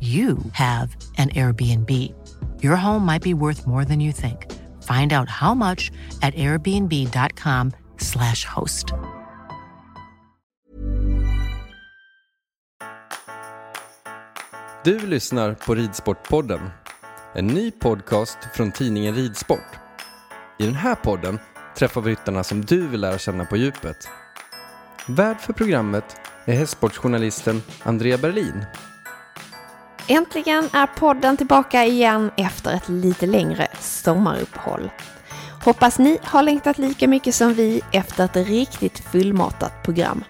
you have an Airbnb. Your home might be worth more than you think. Find out how much at airbnb.com/slash host. Du lyssnar på Ridsportpodden, en ny podcast från tidningen Ridsport. I den här podden träffar vi ryttarna som du vill lära känna på djupet. Värd för programmet är hästsportsjournalisten Andrea Berlin. Äntligen är podden tillbaka igen efter ett lite längre sommaruppehåll. Hoppas ni har längtat lika mycket som vi efter ett riktigt fullmatat program.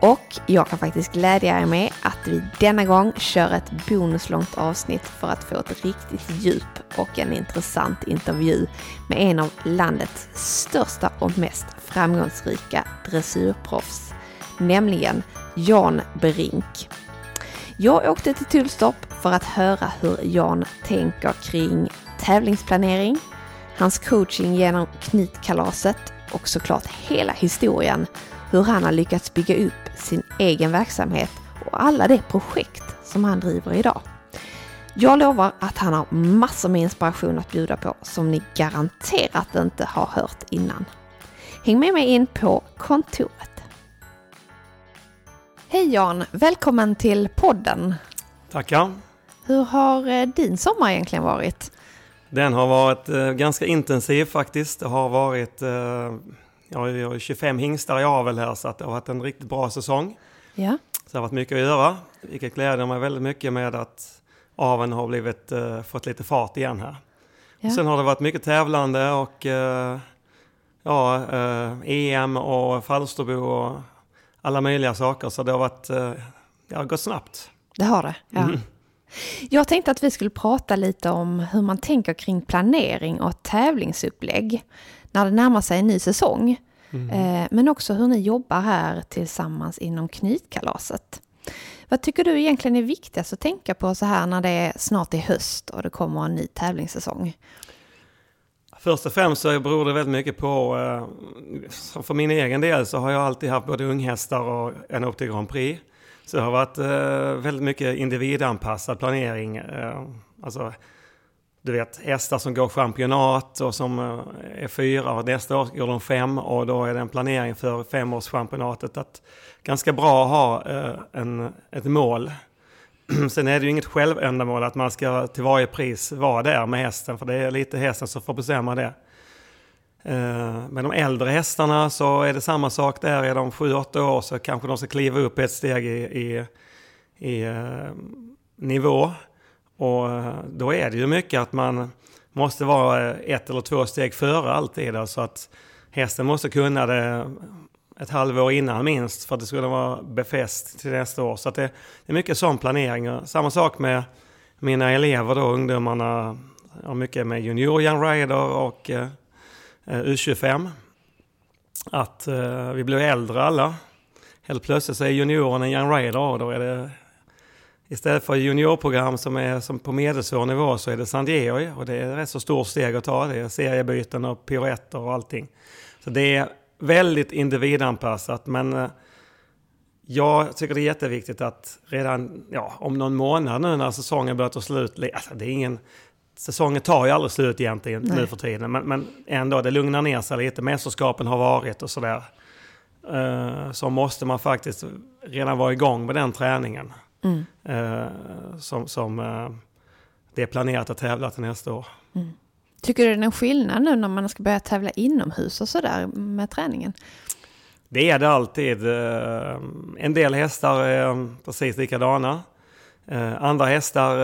Och jag kan faktiskt glädja er med att vi denna gång kör ett bonuslångt avsnitt för att få ett riktigt djup och en intressant intervju med en av landets största och mest framgångsrika dressyrproffs, nämligen Jan Brink. Jag åkte till Tullstorp för att höra hur Jan tänker kring tävlingsplanering, hans coaching genom knytkalaset och såklart hela historien hur han har lyckats bygga upp sin egen verksamhet och alla de projekt som han driver idag. Jag lovar att han har massor med inspiration att bjuda på som ni garanterat inte har hört innan. Häng med mig in på kontoret. Hej Jan! Välkommen till podden. Tackar. Hur har eh, din sommar egentligen varit? Den har varit eh, ganska intensiv faktiskt. Det har varit, eh, ja, jag har 25 hingstar i avel här så att det har varit en riktigt bra säsong. Ja. Så det har varit mycket att göra, vilket gläder mig väldigt mycket med att aveln har blivit, eh, fått lite fart igen här. Ja. Sen har det varit mycket tävlande och ja, EM och Falsterbo och alla möjliga saker. Så det har varit, eh, det har gått snabbt. Det har det? Ja. Mm. Jag tänkte att vi skulle prata lite om hur man tänker kring planering och tävlingsupplägg när det närmar sig en ny säsong. Eh, Men också hur ni jobbar här tillsammans inom knytkalaset. Vad tycker du egentligen är viktigast att tänka på så här när det är snart är höst och det kommer en ny tävlingssäsong? Först och främst så beror det väldigt mycket på, eh, för min egen del så har jag alltid haft både unghästar och en upp till Grand Prix. Så det har varit eh, väldigt mycket individanpassad planering. Eh, alltså, du vet hästar som går championat och som är fyra och nästa år går de fem och då är det en planering för femårschampionatet. Att ganska bra att ha en, ett mål. Sen är det ju inget självändamål att man ska till varje pris vara där med hästen, för det är lite hästen som får bestämma det. Eh, med de äldre hästarna så är det samma sak där. Är de 7-8 år så kanske de ska kliva upp ett steg i, i, i eh, nivå. Och eh, då är det ju mycket att man måste vara ett eller två steg före alltid. Så att hästen måste kunna det ett halvår innan minst för att det skulle vara befäst till nästa år. Så att det, det är mycket sån planering. Samma sak med mina elever då, ungdomarna. Ja, mycket med junior young rider och eh, U25. Att eh, vi blir äldre alla. Helt plötsligt så är junioren en young rider och då är det istället för juniorprogram som är som på medelsvår nivå så är det San Diego och det är ett rätt så stort steg att ta. Det är seriebyten och piruetter och allting. Så det är väldigt individanpassat men eh, jag tycker det är jätteviktigt att redan ja, om någon månad nu när säsongen börjar ta slut, alltså det är ingen, säsongen tar ju aldrig slut egentligen Nej. nu för tiden, men, men ändå det lugnar ner sig lite. Mästerskapen har varit och sådär. Uh, så måste man faktiskt redan vara igång med den träningen. Mm. Uh, som som uh, det är planerat att tävla till nästa år. Mm. Tycker du det är en skillnad nu när man ska börja tävla inomhus och sådär med träningen? Det är det alltid. En del hästar är precis likadana. Andra hästar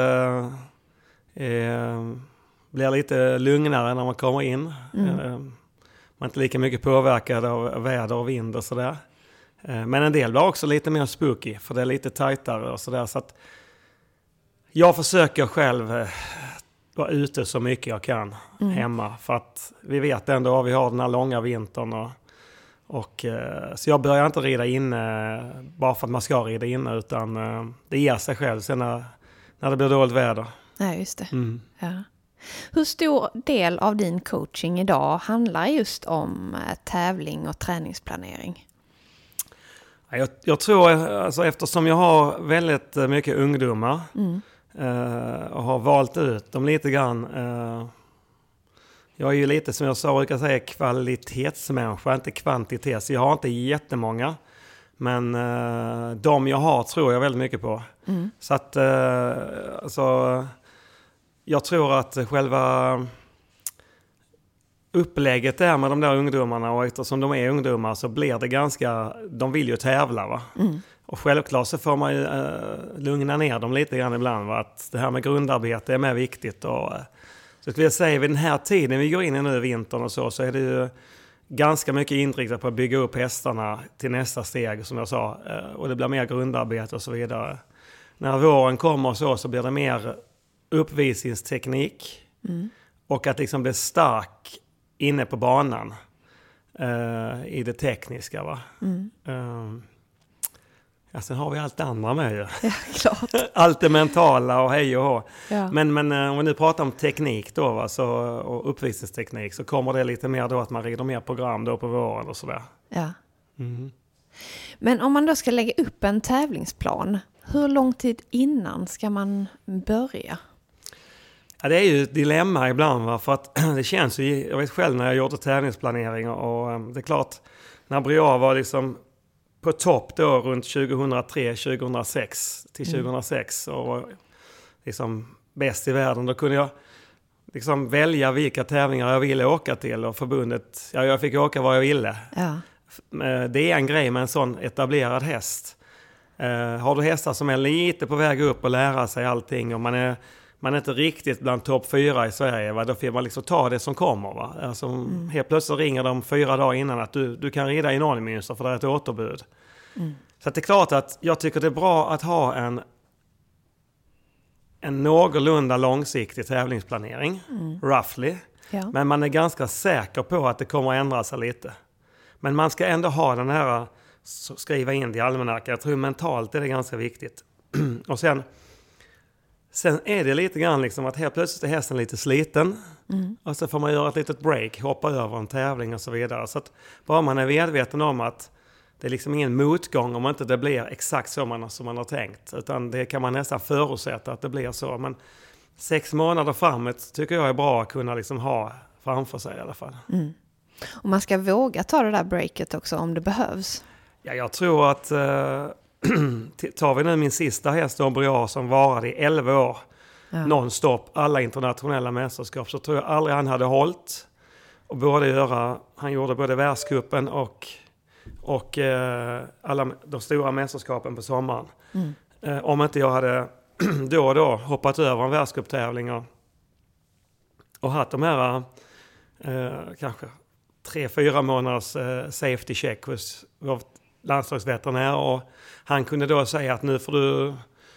blir lite lugnare när man kommer in. Mm man är inte lika mycket påverkad av väder och vind och sådär. Eh, men en del blir också lite mer spooky, för det är lite tajtare och sådär. Så att jag försöker själv eh, vara ute så mycket jag kan mm. hemma. För att vi vet ändå att vi har den här långa vintern. Och, och, eh, så jag börjar inte rida inne bara för att man ska rida inne, utan det ger sig själv sen när, när det blir dåligt väder. Ja, just det. Mm. Ja. Hur stor del av din coaching idag handlar just om eh, tävling och träningsplanering? Jag, jag tror, alltså eftersom jag har väldigt eh, mycket ungdomar mm. Eh, och har valt ut dem lite grann. Eh, jag är ju lite som jag sa, brukar säga kvalitetsmänniska, inte kvantitet. Så jag har inte jättemånga. Men eh, de jag har tror jag väldigt mycket på. Mm. Så att, eh, alltså jag tror att själva upplägget där med de där ungdomarna och eftersom de är ungdomar så blir det ganska, de vill ju tävla va. Mm. Och självklart så får man ju uh, lugna ner dem lite grann ibland va? att det här med grundarbete är med viktigt. Och, uh, så skulle jag säga vid den här tiden vi går in i nu, vintern och så, så är det ju ganska mycket inriktat på att bygga upp hästarna till nästa steg som jag sa. Uh, och det blir mer grundarbete och så vidare. När våren kommer så, så blir det mer uppvisningsteknik mm. och att liksom bli stark inne på banan uh, i det tekniska. Va? Mm. Ja, sen har vi allt det andra med ju. Ja, klart. allt det mentala och hej och hå. Ja. Men, men uh, om vi nu pratar om teknik då, va, så, och uppvisningsteknik så kommer det lite mer då att man rider mer program då på våren och sådär. Ja. Mm. Men om man då ska lägga upp en tävlingsplan, hur lång tid innan ska man börja? Ja, det är ju ett dilemma ibland va? för att det känns ju, jag vet själv när jag gjorde tävlingsplanering och, ehm, det är klart, när Briar var liksom på topp då runt 2003, 2006 till 2006 mm. och liksom bäst i världen, då kunde jag liksom välja vilka tävlingar jag ville åka till och förbundet, ja jag fick åka var jag ville. Ja. Eh, det är en grej med en sån etablerad häst. Uh, har du hästar som är lite på väg upp och lära sig allting och man är man är inte riktigt bland topp fyra i Sverige, va? då får man liksom ta det som kommer. Va? Alltså, mm. Helt plötsligt ringer de fyra dagar innan att du, du kan rida i Norrmünster för det är ett återbud. Mm. Så det är klart att jag tycker det är bra att ha en, en någorlunda långsiktig tävlingsplanering, mm. roughly. Ja. Men man är ganska säker på att det kommer att ändra sig lite. Men man ska ändå ha den här, skriva in det i almanackan. Jag tror mentalt är det ganska viktigt. och sen Sen är det lite grann liksom att helt plötsligt är hästen lite sliten. Mm. Och så får man göra ett litet break, hoppa över en tävling och så vidare. Så att bara man är medveten om att det är liksom ingen motgång om inte det blir exakt så man, som man har tänkt. Utan det kan man nästan förutsätta att det blir så. Men sex månader framåt tycker jag är bra att kunna liksom ha framför sig i alla fall. Mm. Och man ska våga ta det där breaket också om det behövs. Ja, jag tror att eh, tar vi nu min sista häst, Ombriar, som varade i 11 år, ja. nonstop, alla internationella mästerskap, så tror jag aldrig han hade hållit. Och både göra, han gjorde både världscupen och, och eh, alla de stora mästerskapen på sommaren. Mm. Eh, om inte jag hade då och då hoppat över en världscuptävling och, och haft de här eh, kanske tre, fyra månaders eh, safety check hos vår landslagsveterinär. Och han kunde då säga att nu får du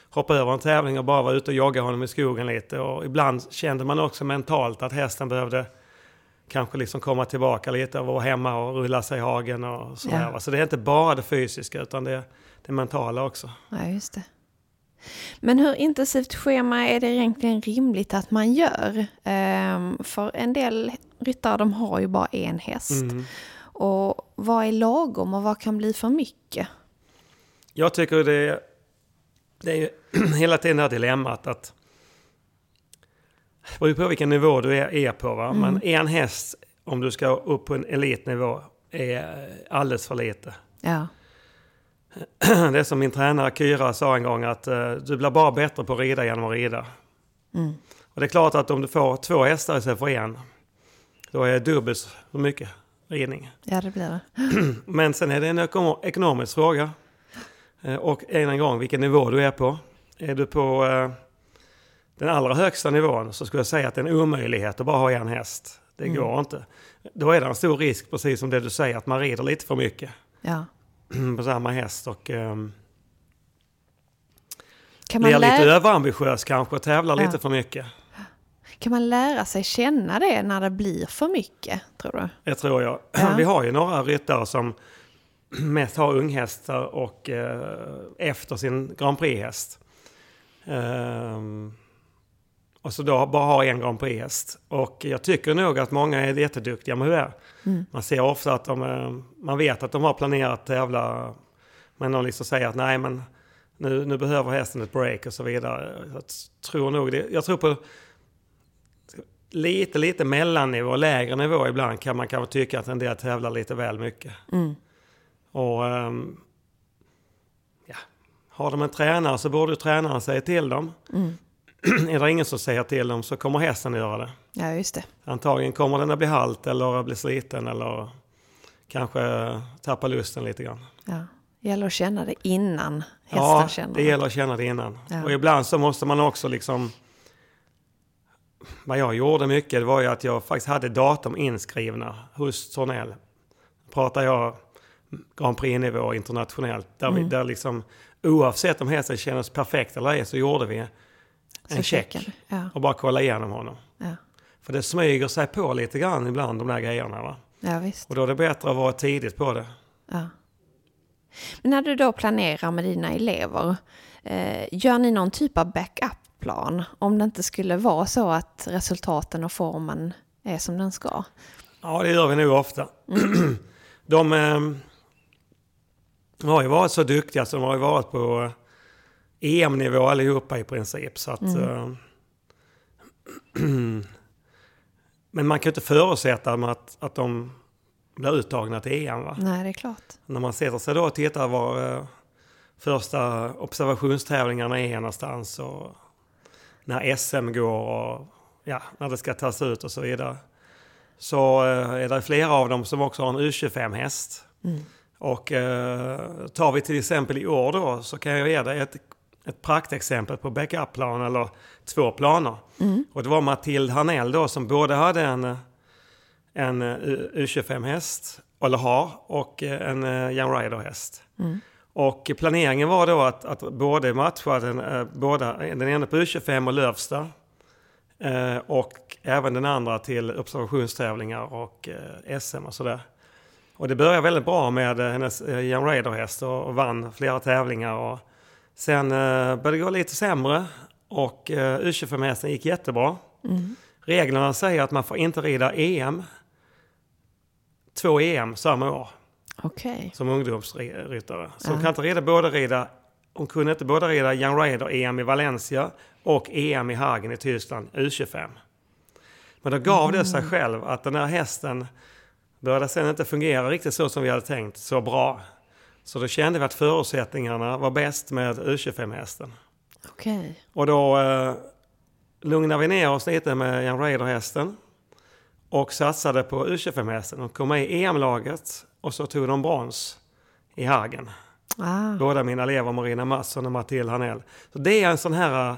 hoppa över en tävling och bara vara ute och jogga honom i skogen lite. Och ibland kände man också mentalt att hästen behövde kanske liksom komma tillbaka lite och vara hemma och rulla sig i hagen och sådär. Ja. Så det är inte bara det fysiska utan det, det mentala också. Ja, just det. Men hur intensivt schema är det egentligen rimligt att man gör? Ehm, för en del ryttare de har ju bara en häst. Mm. Och vad är lagom och vad kan bli för mycket? Jag tycker det, det är hela tiden det här dilemmat att det beror på vilken nivå du är, är på. Va? Men en häst, om du ska upp på en elitnivå, är alldeles för lite. Ja, Det är som min tränare Kyra sa en gång att eh, du blir bara bättre på att rida genom att rida. Och det är klart att om du får två hästar istället för en, då är det dubbelt så mycket ridning. ja det blir det. Men sen är det en ekonom- ekonomisk fråga. Eh, Och än en gång, vilken nivå du är på. Är du på eh, den allra högsta nivån så skulle jag säga att det är en omöjlighet att bara ha en häst. Det går inte. Då är det en stor risk, precis som det du säger, att man rider lite för mycket Ja. på samma häst. Och ehm, Kan, blir man lite lära, överambitiös kanske och tävlar Ja. lite för mycket. Kan man lära sig känna det när det blir för mycket, tror du? Det tror jag. Ja. Vi har ju några ryttare som mest har unghästar och eh, efter sin Grand Prix-häst. Ehm, och så då bara har en Grand Prix-häst. Och jag tycker nog att många är jätteduktiga med det. där. Man ser ofta att de, eh, man vet att de har planerat att tävla. Men de liksom säger att nej men nu, nu behöver hästen ett break och så vidare. Jag tror nog det. Jag tror på lite, lite mellannivå, lägre nivå ibland kan man kanske tycka att en del tävlar lite väl mycket. Och ehm, ja, har de en tränare så borde tränaren säga till dem. är det ingen som säger till dem så kommer hästen göra det. Ja, just det. Antagligen kommer den att bli halt eller bli sliten eller kanske tappa lusten lite grann. Ja. gäller att känna det innan hästen Ja, känner det gäller att känna det innan. Ja. Och ibland så måste man också liksom... Vad jag gjorde mycket det var ju att jag faktiskt hade datum inskrivna hos Tornell. Pratar jag Grand Prix-nivå internationellt. Där, vi, där liksom oavsett om hästen kändes perfekt eller ej så gjorde vi en Så check. Ja. Och bara kolla igenom honom. Ja. För det smyger sig på lite grann ibland de där grejerna va. ja. Och då är det bättre att vara tidigt på det. Ja. Men när du då planerar med dina elever, eh, gör ni någon typ av backup-plan om det inte skulle vara så att resultaten och formen är som den ska? Ja, det gör vi nog ofta. de eh, har ju varit så duktiga så de har ju varit på eh, EM-nivå allihopa i princip. Så att, eh, men man kan ju inte förutsätta att, att de blir uttagna till EM. Va? Nej, det är klart. När man sätter sig då och tittar var eh, första observationstävlingarna är någonstans och när SM går och ja, när det ska tas ut och så vidare. Så eh, är det flera av dem som också har en U25-häst. Och eh, tar vi till exempel i år då så kan jag ge dig ett, ett praktexempel på backup-plan eller två planer. Och det var Matilda Harnell då som både hade en en eh, U- U25-häst, eller har, och eh, en Young Rider-häst. Och planeringen var då att, att både matcha den, eh, båda, den ena på U25 och Lövsta eh, och även den andra till observationstävlingar och eh, SM och sådär. Och det började väldigt bra med hennes Young Rider-häst och, och vann flera tävlingar. Och sen började det gå lite sämre och eh, U25-hästen gick jättebra. Reglerna säger att man får inte rida EM, två EM samma år Okej. som ungdomsryttare. Så hon kan inte rida, både rida, hon kunde inte både rida Young Rider-EM i Valencia och EM i Hagen i Tyskland, U25. Men då gav det sig själv att den här hästen började sen inte fungera riktigt så som vi hade tänkt, så bra. Så då kände vi att förutsättningarna var bäst med U25-hästen. Okej. Och då eh, lugnade vi ner oss lite med Young Raider-hästen. Och satsade på U25-hästen. De kom med i EM-laget och så tog de brons i Hagen. Ah, Båda mina elever, Marina Mattsson och Matilda Hanell. Så det är en sån här eh,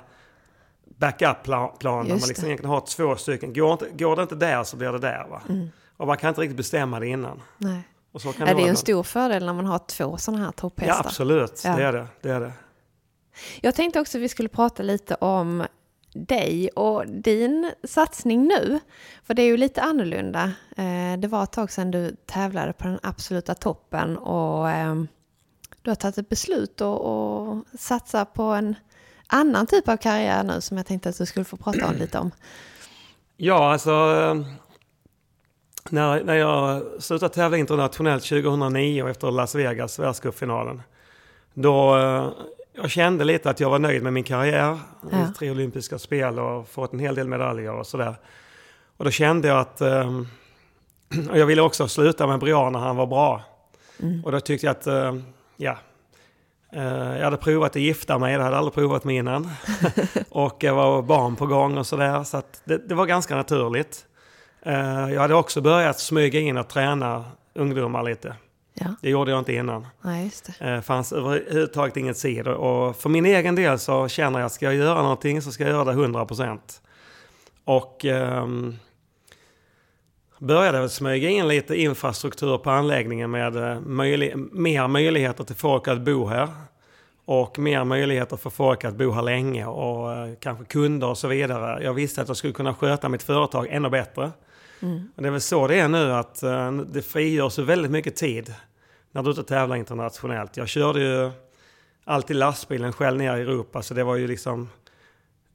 backup-plan där man liksom det. egentligen har två stycken. Går, inte, går det inte där så blir det där. Va? Och man kan inte riktigt bestämma det innan. nej. Och så kan Ja, det är vara ju en stor fördel när man har två sådana här Ja, topphästar. absolut. Ja. Det är det. det, är det. Jag tänkte också att vi skulle prata lite om dig och din satsning nu. För det är ju lite annorlunda. Eh, det var ett tag sedan du tävlade på den absoluta toppen och ehm, du har tagit ett beslut och, och satsa på en annan typ av karriär nu som jag tänkte att du skulle få prata om lite om. Ja, alltså när, när jag slutade tävla internationellt 2009 efter Las Vegas världscupfinalen. Då eh, jag kände lite att jag var nöjd med min karriär. Ja. Tre olympiska spel och fått en hel del medaljer och sådär. Och då kände jag att... eh, och jag ville också sluta med Brian när han var bra. Och då tyckte jag att, eh, ja. eh, Jag hade provat att gifta mig, det hade jag aldrig provat med innan. och jag var barn på gång och sådär. Så att det, det var ganska naturligt. Eh, Jag hade också börjat smyga in och träna ungdomar lite. Ja, Det gjorde jag inte innan. nej just det. Det fanns överhuvudtaget inget sid. Och för min egen del så känner jag att ska jag göra någonting så ska jag göra det 100%. Och ehm, började smyga in lite infrastruktur på anläggningen med eh, möjlig, mer möjligheter till folk att bo här. Och mer möjligheter för folk att bo här länge och eh, kanske kunder och så vidare. Jag visste att jag skulle kunna sköta mitt företag ännu bättre. Och det är väl så det är nu att eh, det frigörs så väldigt mycket tid när du och tävlar internationellt. Jag körde ju alltid lastbilen själv ner i Europa så det var ju liksom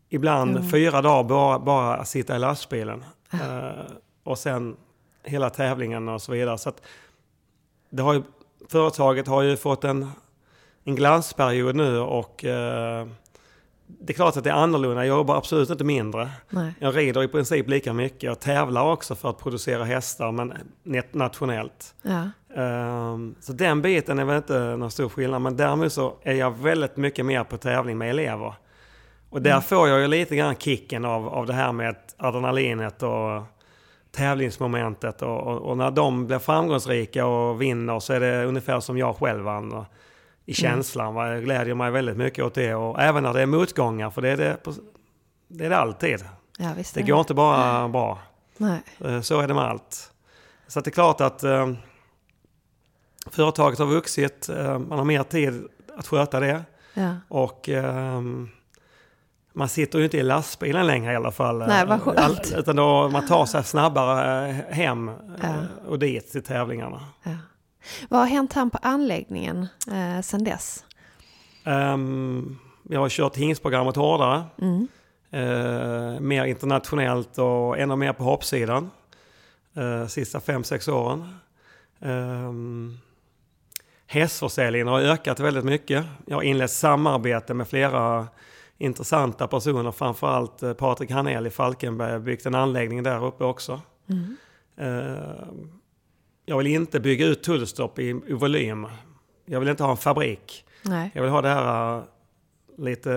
ibland fyra dagar bara, bara att sitta i lastbilen. Eh, och sen hela tävlingen och så vidare. Så att det har ju, företaget har ju fått en, en glansperiod nu och eh, det är klart att det är annorlunda. Jag jobbar absolut inte mindre. Nej. Jag rider i princip lika mycket. Jag tävlar också för att producera hästar, men nationellt. Ja, Ehm, så den biten är väl inte någon stor skillnad. Men däremot så är jag väldigt mycket mer på tävling med elever. Och där får jag ju lite grann kicken av, av det här med adrenalinet och tävlingsmomentet. Och, och, och när de blir framgångsrika och vinner så är det ungefär som jag själv vann. I känslan. Va? Jag glädjer mig väldigt mycket åt det. Och även när det är motgångar, för det är det, det, är det alltid. ja. Det går inte bara bra. Nej. Eh, Så är det med allt. Så det är klart att eh, företaget har vuxit, eh, man har mer tid att sköta det. Ja. Och eh, man sitter ju inte i lastbilen längre i alla fall. eh, Nej, vad skönt. Utan då man tar sig snabbare eh, hem Ja. och dit till tävlingarna. Ja. Vad har hänt här på anläggningen eh, sen dess? Um, jag har kört hingsprogrammet hårdare. Mm. Eh, mer internationellt och ännu mer på hoppsidan. Uh, sista fem sex åren. Um, hästförsäljningen har ökat väldigt mycket. Jag har inlett samarbete med flera intressanta personer. Framförallt eh, Patrik Hanell i Falkenberg byggt en anläggning där uppe också. Eh, jag vill inte bygga ut Tullstorp i, i volym. Jag vill inte ha en fabrik. Nej. Jag vill ha det här uh, lite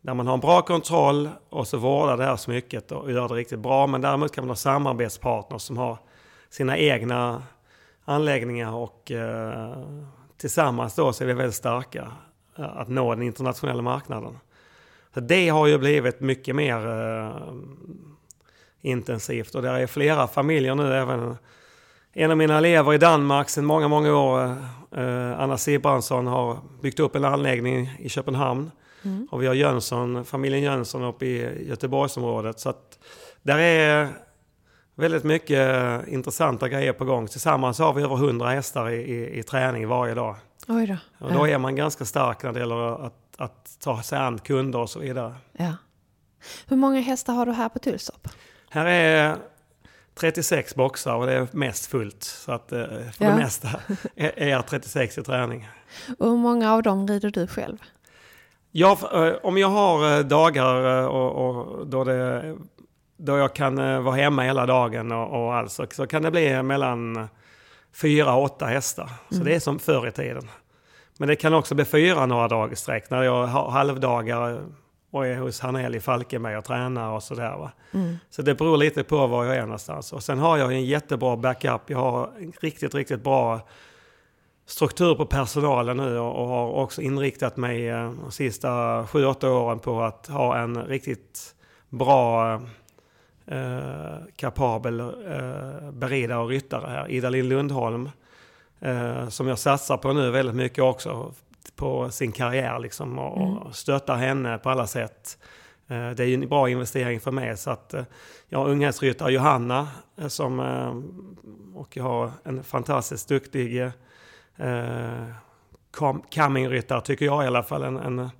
där man har en bra kontroll och så vårdar det här smycket och gör det riktigt bra. Men däremot kan man ha samarbetspartners som har sina egna anläggningar och eh, tillsammans då så är vi väldigt starka eh, att nå den internationella marknaden. Så det har ju blivit mycket mer eh, intensivt och där är flera familjer nu, även en av mina elever i Danmark sedan många, många år, eh, Anna Sibransson, har byggt upp en anläggning i Köpenhamn. Och vi har Jönsson, familjen Jönsson uppe i Göteborgsområdet. Så att där är väldigt mycket intressanta grejer på gång. Tillsammans har vi över 100 hästar i, i, i träning varje dag. Oj då. Och då är man ganska stark när det gäller att, att ta sig an kunder och så vidare. Ja. Hur många hästar har du här på Tullstorp? Här är 36 boxar och det är mest fullt. Så att eh, för Ja. det mesta är, är 36 i träning. Och hur många av dem rider du själv? Ja, för, eh, om jag har eh, dagar och, och då, det, då jag kan vara hemma hela dagen och, och allt så, kan det bli mellan fyra och åtta hästar. Så det är som förr i tiden. Men det kan också bli fyra några dagar i sträck när jag har halvdagar och är hos Hanel i Falkenberg och tränar och sådär. Va? Så det beror lite på var jag är någonstans. Och sen har jag en jättebra backup. Jag har en riktigt, riktigt bra struktur på personalen nu och, och har också inriktat mig eh, de sista sju åtta åren på att ha en riktigt bra eh, kapabel eh, beridare och ryttare här. Ida-Lill Lundholm eh, som jag satsar på nu väldigt mycket också på sin karriär liksom och, och stöttar henne på alla sätt. Eh, det är ju en bra investering för mig så att eh, jag har unghästryttare Johanna eh, som och jag har en fantastiskt duktig comingryttare tycker jag i alla fall. En, en,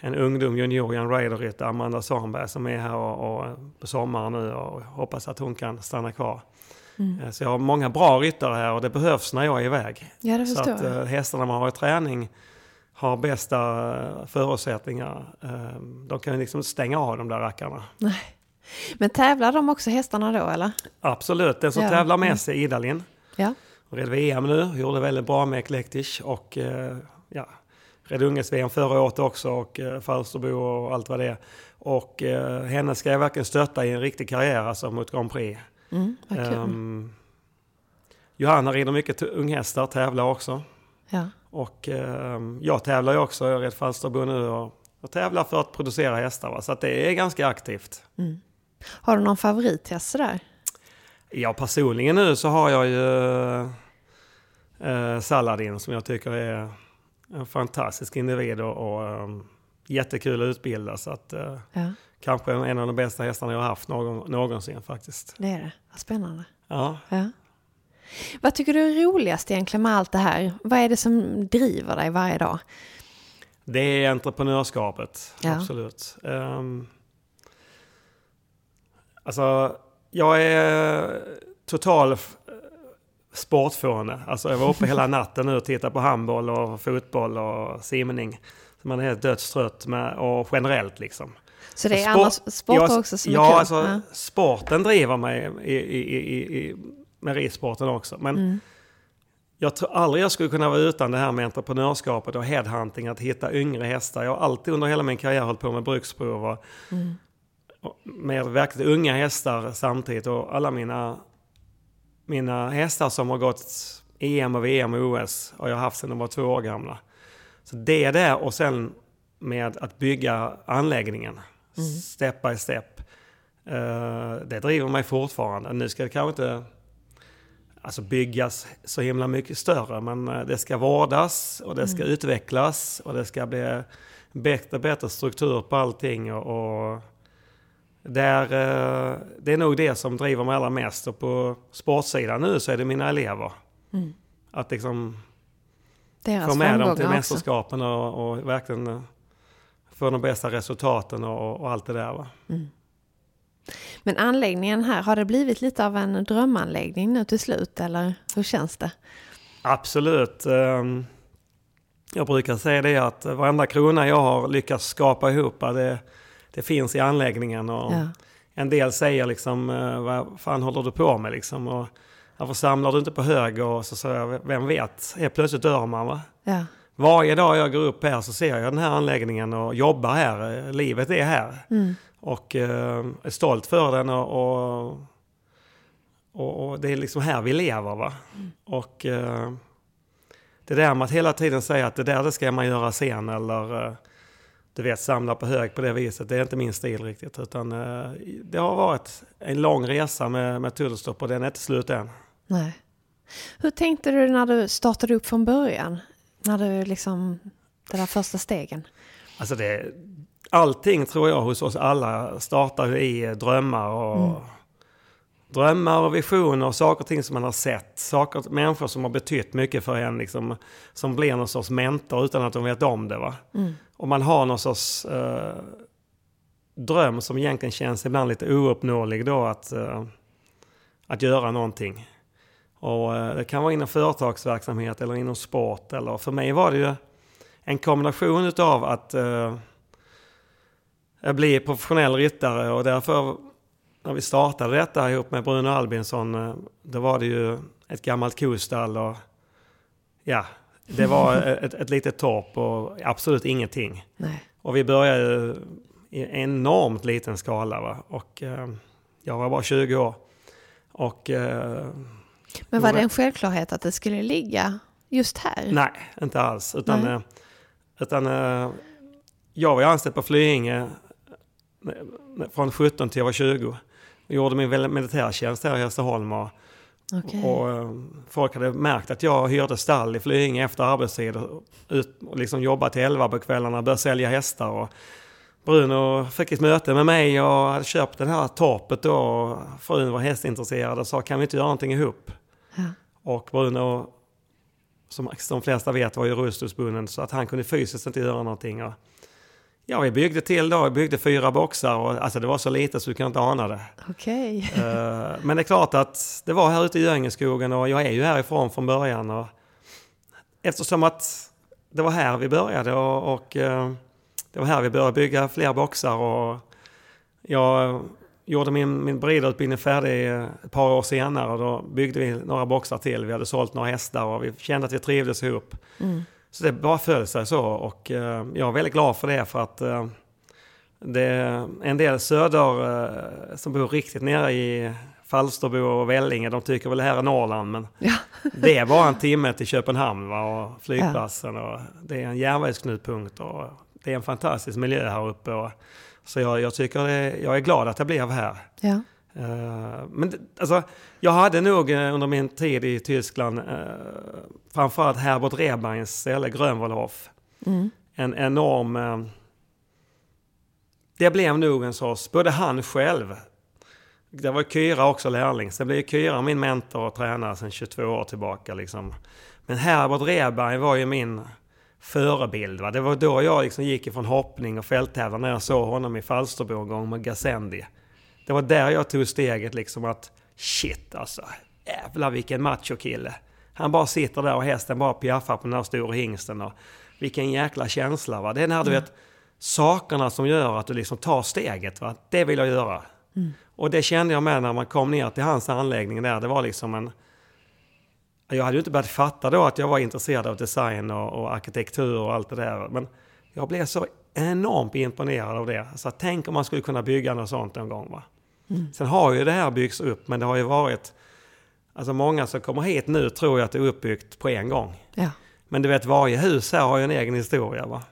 en ungdom junior, en raiderryttare, Amanda Sandberg, som är här och, och på sommaren nu och hoppas att hon kan stanna kvar. Mm. Så jag har många bra ryttare här och det behövs när jag är iväg. Ja, det så förstår att jag. eh, hästarna man har i träning har bästa eh, förutsättningar. Eh, De kan ju liksom stänga av de där rackarna. Nej. Men tävlar de också hästarna då eller? Absolut, den som Ja. tävlar Mm. mest är Idalin. Ja. Hon red VM nu, gjorde väldigt bra med Eclectic och eh, ja, red unges-VM förra året också och Falsterbo och allt vad det är. Och henne ska jag verkligen stötta i en riktig karriär, alltså mot Grand Prix. Mm. Ehm, Johanna rider mycket unghästar, tävlar också. Ja. Och ehm, jag tävlar ju också, jag red Falsterbo nu och, och tävlar för att producera hästar. Va? Så att det är ganska aktivt. Har du någon favorithäst sådär? Ja, personligen nu så har jag ju eh, Saladin som jag tycker är en fantastisk individ och, och eh, jättekul att utbilda. Så att, eh, Ja, kanske en av de bästa hästarna jag har haft någon, någonsin faktiskt. det är det. Vad spännande. Ja. Ja. Vad tycker du är roligast egentligen med allt det här? Vad är det som driver dig varje dag? Det är entreprenörskapet, Ja. absolut. Um, alltså, jag är total sportfåne. Alltså jag var uppe hela natten nu och tittade på handboll och fotboll och simning. Så man är helt dödstrött med, och generellt liksom. Så det är Sport- annars sport ja, också som ja, är kul? alltså sporten driver mig i, i, i, i, med ridsporten också. Men Mm. jag tror aldrig jag skulle kunna vara utan det här med entreprenörskapet och headhunting, att hitta yngre hästar. Jag har alltid under hela min karriär hållit på med bruksprov och, Mm. med verkligt unga hästar samtidigt. Och alla mina, mina hästar som har gått EM och VM och OS har jag haft sedan de var två år gamla. Så det där och sen med att bygga anläggningen, step by step. eh, det driver mig fortfarande. Nu ska det kanske inte alltså byggas så himla mycket större, men eh, det ska vårdas och det ska utvecklas och det ska bli bättre, bättre struktur på allting. Och, och där, eh, det är nog det som driver mig allra mest. Och på sportsidan nu så är det mina elever. Att liksom Deras få med dem till mästerskapen och, och verkligen få de bästa resultaten och, och allt det där. Va? Men anläggningen här, har det blivit lite av en drömanläggning nu till slut eller hur känns det? Absolut. Ehm, Jag brukar säga det att varenda krona jag har lyckats skapa ihop, det, det finns i anläggningen. Och Ja. En del säger liksom, eh, vad fan håller du på med liksom? Och varför samlar du inte på hög? Och så säger jag, vem vet, helt plötsligt dör man va? Ja. Varje dag jag går upp här så ser jag den här anläggningen och jobbar här. Livet är här. Och eh, är stolt för den och, och, och, och det är liksom här vi lever. Va? Och eh, det där med att hela tiden säga att det där det ska man göra sen eller eh, du vet samla på hög på det viset. Det är inte min stil riktigt. Utan eh, det har varit en lång resa med, med tullstopp och den är inte slut än. Nej. Hur tänkte du när du startade upp från början? När du liksom, de där första stegen? Alltså det, allting tror jag hos oss alla startar i drömmar och drömmar och visioner och saker och ting som man har sett. Saker, människor som har betytt mycket för en, liksom, som blir någon sorts mentor utan att de vet om det. Va? Och man har någon sorts eh, dröm som egentligen känns ibland lite ouppnåelig då att, eh, att göra någonting. Och eh, det kan vara inom företagsverksamhet eller inom sport. Eller, för mig var det ju en kombination utav att eh, bli professionell ryttare och därför när vi startade detta ihop med Bruno Albinsson eh, då var det ju ett gammalt kostall och ja, det var ett, ett litet torp och absolut ingenting. Nej. Och vi började i enormt liten skala va? och eh, jag var bara 20 år. Och eh, Men var det en självklarhet att det skulle ligga just här? Nej, inte alls. Utan, Nej. eh, utan eh, jag var anställd på Flyinge eh, från 17 till jag var 20. Jag gjorde min militärtjänst här i Hässleholm och, Okej. och eh, folk hade märkt att jag hyrde stall i Flyinge efter arbetstid och, ut, och liksom jobbade till 11 på kvällarna och började sälja hästar. Och Bruno fick ett möte med mig och hade köpt det här torpet då. Och frun var hästintresserad och sa kan vi inte göra någonting ihop? Ja. Och Bruno, som de flesta vet, var ju rullstolsbunden så att han kunde fysiskt inte göra någonting. Och Ja, vi byggde till då, vi byggde fyra boxar och alltså det var så lite så du kan inte ana det. Okej. Eh, Men det är klart att det var här ute i Göingeskogen och jag är ju härifrån från början. Och eftersom att det var här vi började och, och eh, det var här vi började bygga fler boxar och jag gjorde min, min briderutbildning färdig ett par år senare och då byggde vi några boxar till. Vi hade sålt några hästar och vi kände att vi trivdes ihop. Så det bara föll sig så och eh, jag är väldigt glad för det för att eh, det är en del söder eh, som bor riktigt nere i Falsterbo och Vellinge, de tycker väl det här är Norrland men Ja. det är bara en timme till Köpenhamn va, och flygplatsen och det är en järnvägsknutpunkt och det är en fantastisk miljö här uppe. Och, så jag, jag tycker det, jag är glad att jag blev här. Ja. Eh, men det, alltså, jag hade nog eh, under min tid i Tyskland uh, framförallt Herbert Rebergs ställe, Grönwallhof. En enorm... eh, det blev nog en sorts, både han själv, det var Kyra också lärling, sen blev Kyra min mentor och tränare sedan 22 år tillbaka. Liksom. Men Herbert Reberg var ju min förebild. Va? Det var då jag liksom gick ifrån hoppning och fälttävlan när jag såg honom i Falsterbo en gång med Gassendi. Det var där jag tog steget liksom att shit alltså, jävlar vilken machokille. Han bara sitter där och hästen bara piaffar på den här stora hingsten. Och vilken jäkla känsla va. Det är när du vet sakerna som gör att du liksom tar steget va. Det vill jag göra. Och det kände jag med när man kom ner till hans anläggning där. Det var liksom en... Jag hade ju inte börjat fatta då att jag var intresserad av design och, och arkitektur och allt det där. Men jag blev så enormt imponerad av det. Så tänk om man skulle kunna bygga något sånt en gång. Va? Sen har ju det här byggts upp, men det har ju varit... Alltså många som kommer hit nu tror ju att det är uppbyggt på en gång. Ja. Men du vet, varje hus här har ju en egen historia. Va?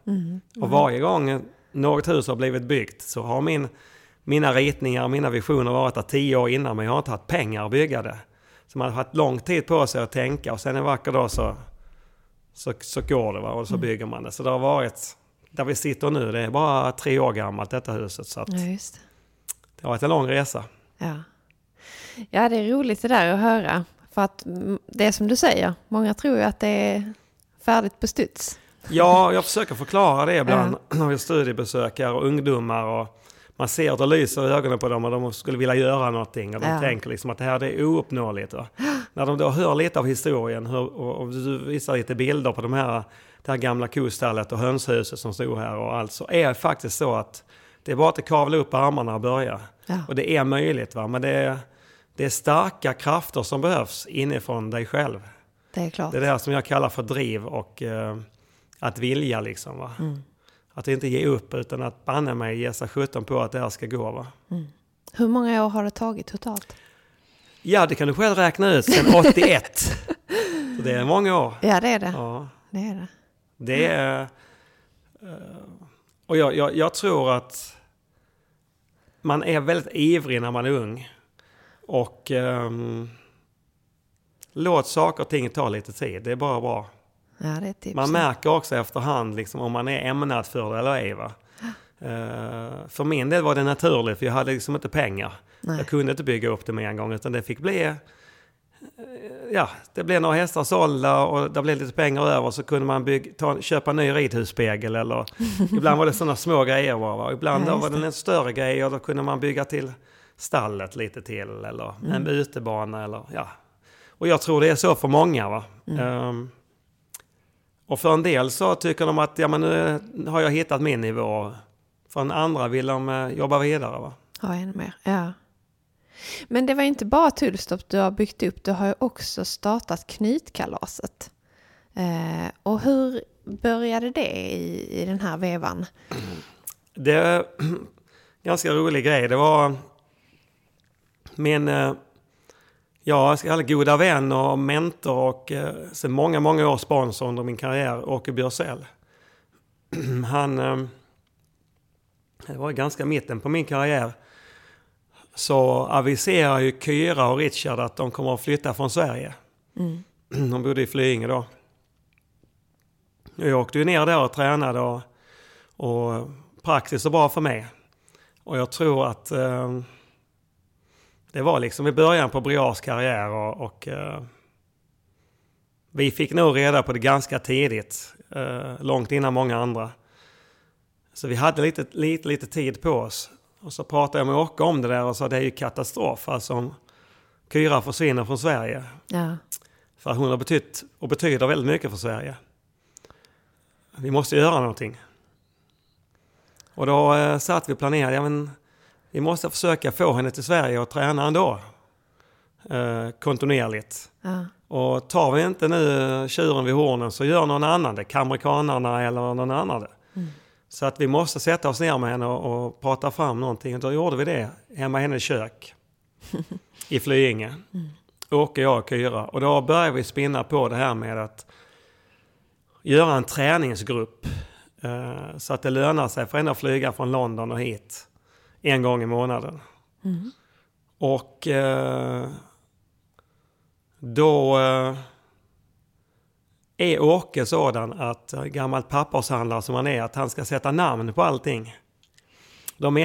Och varje gång något hus har blivit byggt så har min, mina ritningar och mina visioner varit att tio år innan, men jag har inte haft pengar att bygga det. Så man har haft lång tid på sig att tänka och sen en vacker dag så, så, så går det va? och så bygger man det. Så det har varit, där vi sitter nu, det är bara tre år gammalt detta huset. Så att ja, det. har varit en lång resa. Ja. ja, det är roligt det där att höra. För att det är som du säger, många tror ju att det är färdigt på studs. Ja, jag försöker förklara det ibland när vi studiebesökare och ungdomar. Och man ser att det lyser i ögonen på dem och de skulle vilja göra någonting. Och de Ja. tänker liksom att det här det är ouppnåeligt. Va? När de då hör lite av historien hur, och, och du visar lite bilder på de här, det här gamla kostallet och hönshuset som stod här och allt. Så är det faktiskt så att det är bara att kavla upp armarna och börja. Ja. Och det är möjligt. Va? Men det är, det är starka krafter som behövs inifrån dig själv. Det är klart. Det är det här som jag kallar för driv och eh, att vilja liksom. Va? Att inte ge upp utan att banne mig ge sig sjutton på att det här ska gå. Va? Hur många år har det tagit totalt? Ja, det kan du själv räkna ut sen 81. Så det är många år. Ja, det är det. Ja, Det är det. det är... eh, Och jag, jag, jag tror att man är väldigt ivrig när man är ung. Och ehm, låt saker och ting ta lite tid. Det är bara bra. Ja, är. Man märker också efterhand liksom, om man är ämnad för det eller ej. Va? Eh, för min del var det naturligt, för jag hade liksom inte pengar. Nej. Jag kunde inte bygga upp det med en gång, utan det fick bli... ja, det blev några hästar sålda och det blev lite pengar över så kunde man bygga, ta, köpa en ny ridhusspegel eller... ibland var det sådana små grejer bara. Ibland Ja, var det en större grej och då kunde man bygga till stallet lite till eller Mm. en utebana eller ja. Och jag tror det är så för många. va. Mm. Ehm, och för en del så tycker de att ja, men nu har jag hittat min nivå. För en andra vill de eh, jobba vidare. Va? Ja, ännu mer. Ja. Men det var inte bara Tullstorp du har byggt upp. Du har ju också startat Knytkalaset. Eh, och hur började det i, i den här vevan? Det är en ganska rolig grej. Det var min eh, ja, alla goda vän och mentor och eh, sedan sen många, många år sponsor under min karriär, Åke Björsell. Han, eh, det var ganska mitten på min karriär, så aviserar ju Kyra och Richard att de kommer att flytta från Sverige. De bodde i Flyinge då. Jag åkte ju ner där och tränade och, och praxis är bra för mig. Och jag tror att eh, det var liksom i början på Briars karriär och, och eh, vi fick nog reda på det ganska tidigt, eh, långt innan många andra. Så vi hade lite, lite, lite tid på oss. Och så pratade jag med Åke om det där och sa det är ju katastrof alltså om Kyra försvinner från Sverige. Ja. För hon har betytt och betyder väldigt mycket för Sverige. Vi måste göra någonting. Och då eh, satt vi och planerade, ja, men vi måste försöka få henne till Sverige och träna ändå. Eh, kontinuerligt. Ja. Och tar vi inte nu tjuren vid hornen så gör någon annan det. Amerikanerna eller någon annan det. Så att vi måste sätta oss ner med henne och, och prata fram någonting. Och då gjorde vi det hemma i hennes kök. I Flyinge. Åke, jag och Kyra. Och då började vi spinna på det här med att göra en träningsgrupp. Eh, så att det lönar sig för henne att flyga från London och hit. En gång i månaden. Och eh, då eh, är Åke sådan att gammal gammalt pappershandlare som han är, att han ska sätta namn på allting. De är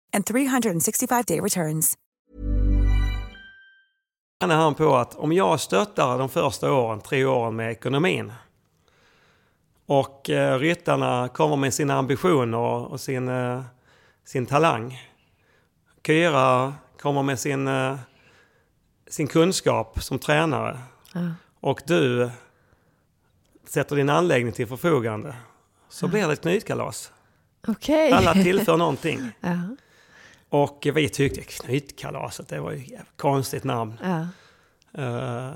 and 365-day returns. när han på att om jag stöttar de första åren, tre åren med ekonomin och eh, ryttarna kommer med sina ambitioner och sin, eh, sin talang. Kyra kommer med sin, eh, sin kunskap som tränare. Och du sätter din anläggning till förfogande. Så blir det ett knytkalas. Okej. Alla tillför någonting. Ja. Och vi tyckte knytkalaset, det var ju ett konstigt namn. Ja. Eh,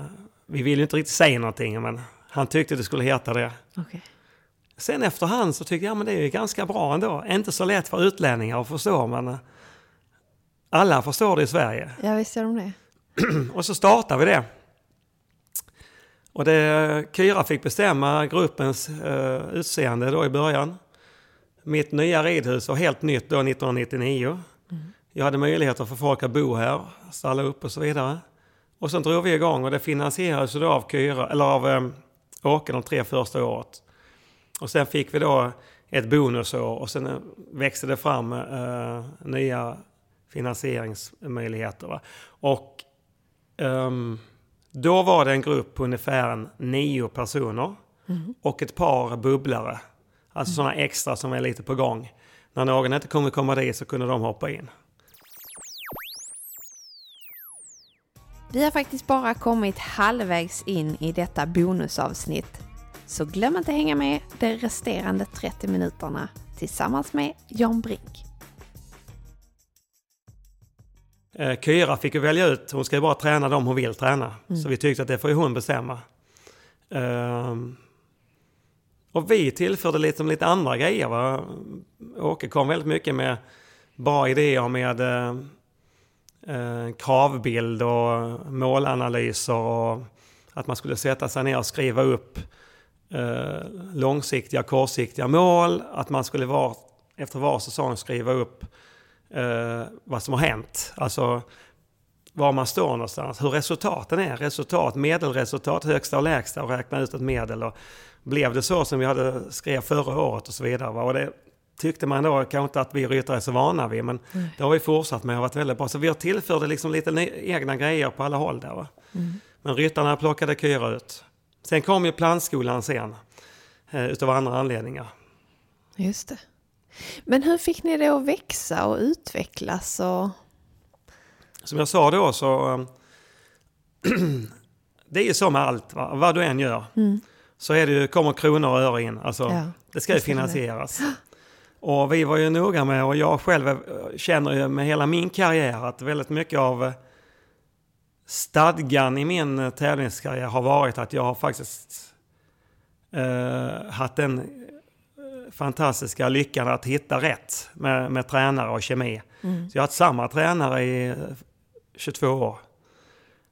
vi ville inte riktigt säga någonting, men han tyckte det skulle heta det. Okej. Sen efterhand så tyckte jag, ja, men det är ju ganska bra ändå. Inte så lätt för utlänningar att förstå, men eh, alla förstår det i Sverige. Ja, visst gör de det. Och så startade vi det. Och det, Kyra fick bestämma gruppens eh, utseende då i början. Mitt nya ridhus var helt nytt då 1999. Jag hade möjligheter för folk att bo här, ställa upp och så vidare. Och sen drog vi igång och det finansierades då av Kyra, eller av eh, Åke de tre första året. Och sen fick vi då ett bonusår och sen eh, växte det fram eh, nya finansieringsmöjligheter. Va? Och ehm, då var det en grupp på ungefär nio personer och ett par bubblare. Alltså sådana extra som är lite på gång. När någon inte kommer komma dit så kunde de hoppa in. Vi har faktiskt bara kommit halvvägs in i detta bonusavsnitt. Så glöm inte hänga med de resterande 30 minuterna tillsammans med Jan Brink. Eh, Kyra fick ju välja ut, hon ska ju bara träna dem hon vill träna. Mm. Så vi tyckte att det får ju hon bestämma. Ehm, och vi tillförde lite, lite andra grejer. Va? Åke kom väldigt mycket med bra idéer med eh, eh, kravbild och målanalyser och att man skulle sätta sig ner och skriva upp eh, långsiktiga, kortsiktiga mål. Att man skulle var, efter var säsong skriva upp eh, vad som har hänt. Alltså var man står någonstans, hur resultaten är. Resultat, medelresultat, högsta och lägsta och räkna ut ett medel. Och blev det så som vi hade skrev förra året och så vidare. Va? Och det tyckte man då kanske inte att vi ryttare är så vana vid, men Nej. det har vi fortsatt med och varit väldigt bra. Så vi har tillförde liksom lite egna grejer på alla håll där. Mm. Men ryttarna plockade Kyra ut. Sen kom ju plantskolan sen, eh, utav andra anledningar. Just det. Men hur fick ni det att växa och utvecklas? Och... Som jag sa då så... eh, det är ju så med allt, va? vad du än gör. Mm. Så är det ju, kommer kronor och öre in. Alltså, Ja, det ska ju finansieras. Och vi var ju noga med, och jag själv känner ju med hela min karriär att väldigt mycket av eh, stadgan i min eh, tävlingskarriär har varit att jag har faktiskt eh, haft den eh, fantastiska lyckan att hitta rätt med, med tränare och kemi. Mm. Så jag har haft samma tränare i eh, 22 år.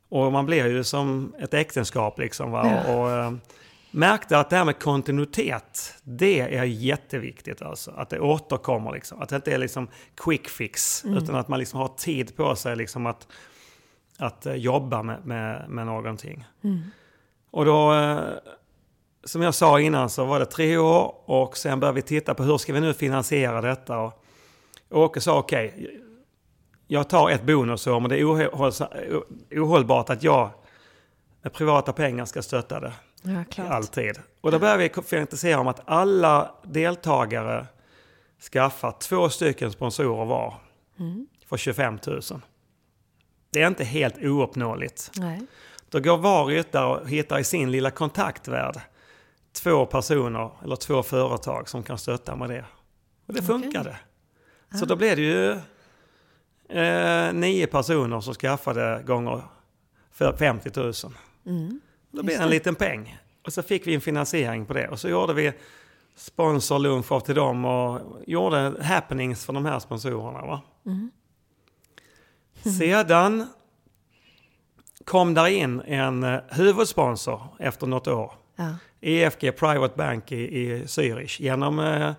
Och man blir ju som ett äktenskap liksom. Va? Ja. Och, eh, märkte att det här med kontinuitet, det är jätteviktigt alltså. Att det återkommer liksom. Att det inte är liksom quick fix. Mm. Utan att man liksom har tid på sig liksom att, att eh, jobba med, med, med någonting. Mm. Och då, eh, som jag sa innan, så var det tre år och sen började vi titta på hur ska vi nu finansiera detta. Och Åke sa okej, jag tar ett bonusår men det är ohållbart att jag med privata pengar ska stötta det. Ja, klart. Alltid. Och då börjar vi fantisera om att alla deltagare skaffar två stycken sponsorer var Mm. för 25 000. Det är inte helt ouppnåeligt. Nej. Då går var ryttare och hittar i sin lilla kontaktvärld två personer eller två företag som kan stötta med det. Och det funkade. Så då blev det ju eh, nio personer som skaffade gånger för 50 000. Mm. Då blev det en liten peng. Och så fick vi en finansiering på det. Och så gjorde vi sponsorlunch av till dem och gjorde happenings för de här sponsorerna. Va? Mm. Sedan kom där in en eh, huvudsponsor efter något år. Ja. EFG Private Bank i, i Zürich. Genom eh,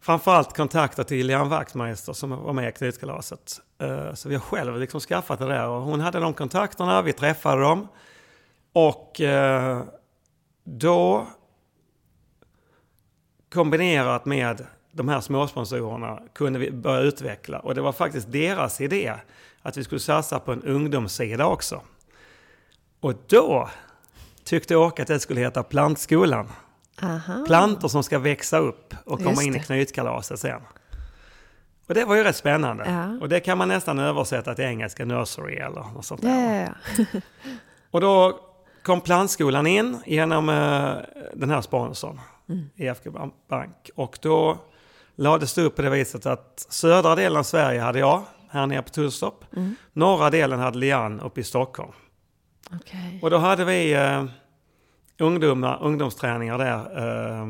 framförallt kontakter till Jan Wachtmeister som var med i Knytkalaset. Eh, så vi har själv liksom skaffat det där. Och hon hade de kontakterna, vi träffade dem. Och eh, då kombinerat med de här småsponsorerna kunde vi börja utveckla. Och det var faktiskt deras idé att vi skulle satsa på en ungdomssida också. Och då tyckte Åke att det skulle heta Plantskolan. Aha. Plantor som ska växa upp och komma Just in i knytkalaset sen. Och det var ju rätt spännande. Ja. Och det kan man nästan översätta till engelska nursery eller något sånt där. Ja, ja. Och då kom plantskolan in genom eh, den här sponsorn, Mm. EFG Bank. Och då lades det upp på det viset att södra delen av Sverige hade jag, här nere på Tullstorp. Mm. Norra delen hade Lian uppe i Stockholm. Okej. Och då hade vi eh, ungdomar, ungdomsträningar där eh,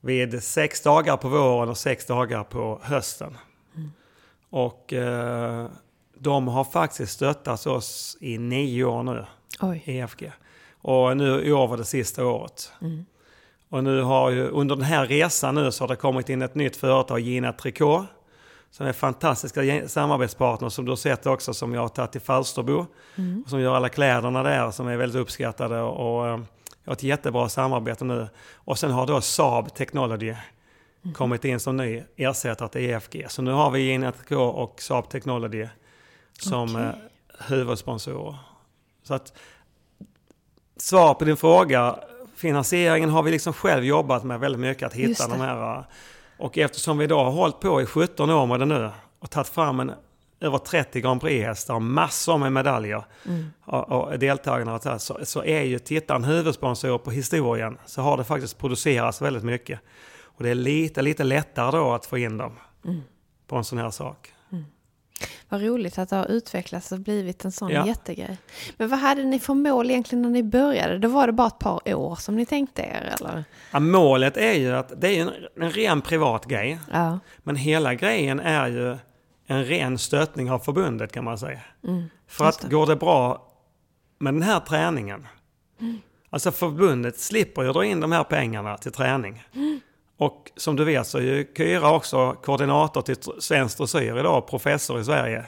vid sex dagar på våren och sex dagar på hösten. Mm. Och eh, de har faktiskt stöttat oss i nio år nu, Oj. EFG. Och nu i år var det sista året. Mm. Och nu har ju, under den här resan nu så har det kommit in ett nytt företag, Gina Tricot. Som är fantastiska samarbetspartners som du har sett också som jag har tagit till Falsterbo. Mm. Och som gör alla kläderna där som är väldigt uppskattade. Och eh, jag har ett jättebra samarbete nu. Och sen har då Saab Technology Mhm. kommit in som ny ersättare till EFG. Så nu har vi Gina Tricot och Saab Technology som Okej. eh, huvudsponsorer. Så att svar på din fråga finansieringen har vi liksom själv jobbat med väldigt mycket att hitta de här. eh, Och eftersom vi då har hållit på i 17 år med det nu och tagit fram en, över 30 Grand Prix-hästar och massor med medaljer Mm. och, och deltagarna här, så, så är ju tittaren huvudsponsor på historien så har det faktiskt producerats väldigt mycket. Och det är lite, lite lättare då att få in dem Mm. på en sån här sak. Vad roligt att det har utvecklats och blivit en sån Ja. jättegrej. Men vad hade ni för mål egentligen när ni började? Då var det bara ett par år som ni tänkte er, eller? Ja, målet är ju att det är en, en ren privat grej. Ja. Men hela grejen är ju en ren stöttning av förbundet kan man säga. Mm. För att går det bra med den här träningen, alltså förbundet slipper ju dra in de här pengarna till träning. Och som du vet så är ju Kyra också koordinator till svensk dressyr idag, professor i Sverige.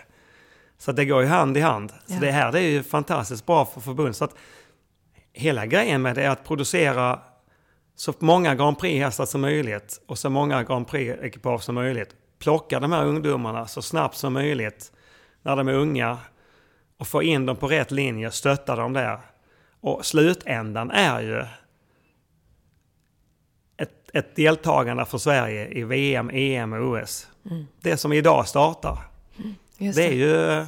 Så det går ju hand i hand. Så Ja. det här det är ju fantastiskt bra för förbundet. Så att hela grejen med det är att producera så många Grand Prix-hästar som möjligt och så många Grand Prix-ekipage som möjligt. Plocka de här ungdomarna så snabbt som möjligt när de är unga och få in dem på rätt linje, stötta dem där. Och slutändan är ju ett, deltagande för Sverige i VM, EM och OS. Mm. Det som idag startar. Just Det är ju eh,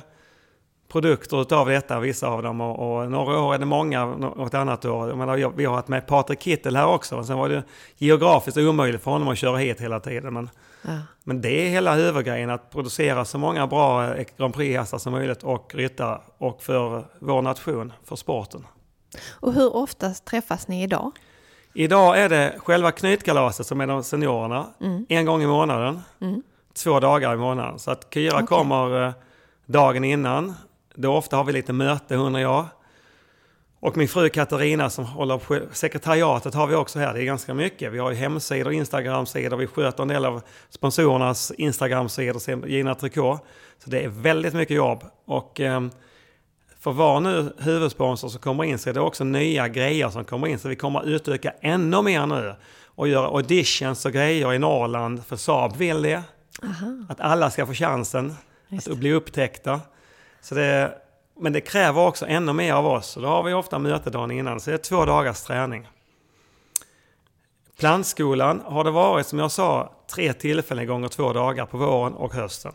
produkter utav detta, vissa av dem. Och, och några år är det många, något annat år. Jag menar, vi har haft med Patrik Kittel här också. Sen var det geografiskt omöjligt för honom att köra hit hela tiden. Men, Ja. men det är hela huvudgrejen, att producera så många bra eh, Grand Prix-hästar som möjligt och ryttare. Och för vår nation, för sporten. Och hur ofta träffas ni idag? Idag är det själva knytkalaset som är de seniorerna. Mm. En gång i månaden. Mm. Två dagar i månaden. Så att Kyra Okej. kommer eh, dagen innan. Då ofta har vi lite möte hon och jag. Och min fru Katarina som håller på sekretariatet har vi också här. Det är ganska mycket. Vi har ju hemsidor, Instagram-sidor. Vi sköter en del av sponsorernas Instagram-sidor, Gina Tricot. Så det är väldigt mycket jobb. Och ehm, för var nu huvudsponsor som kommer in så är det också nya grejer som kommer in. Så vi kommer utöka ännu mer nu. Och göra auditions och grejer i Norrland. För Saab vill det. Aha. Att alla ska få chansen Just att bli upptäckta. Så det, men det kräver också ännu mer av oss. Så då har vi ofta möte dagen innan. Så det är två dagars träning. Plantskolan har det varit, som jag sa, tre tillfällen gånger två dagar på våren och hösten.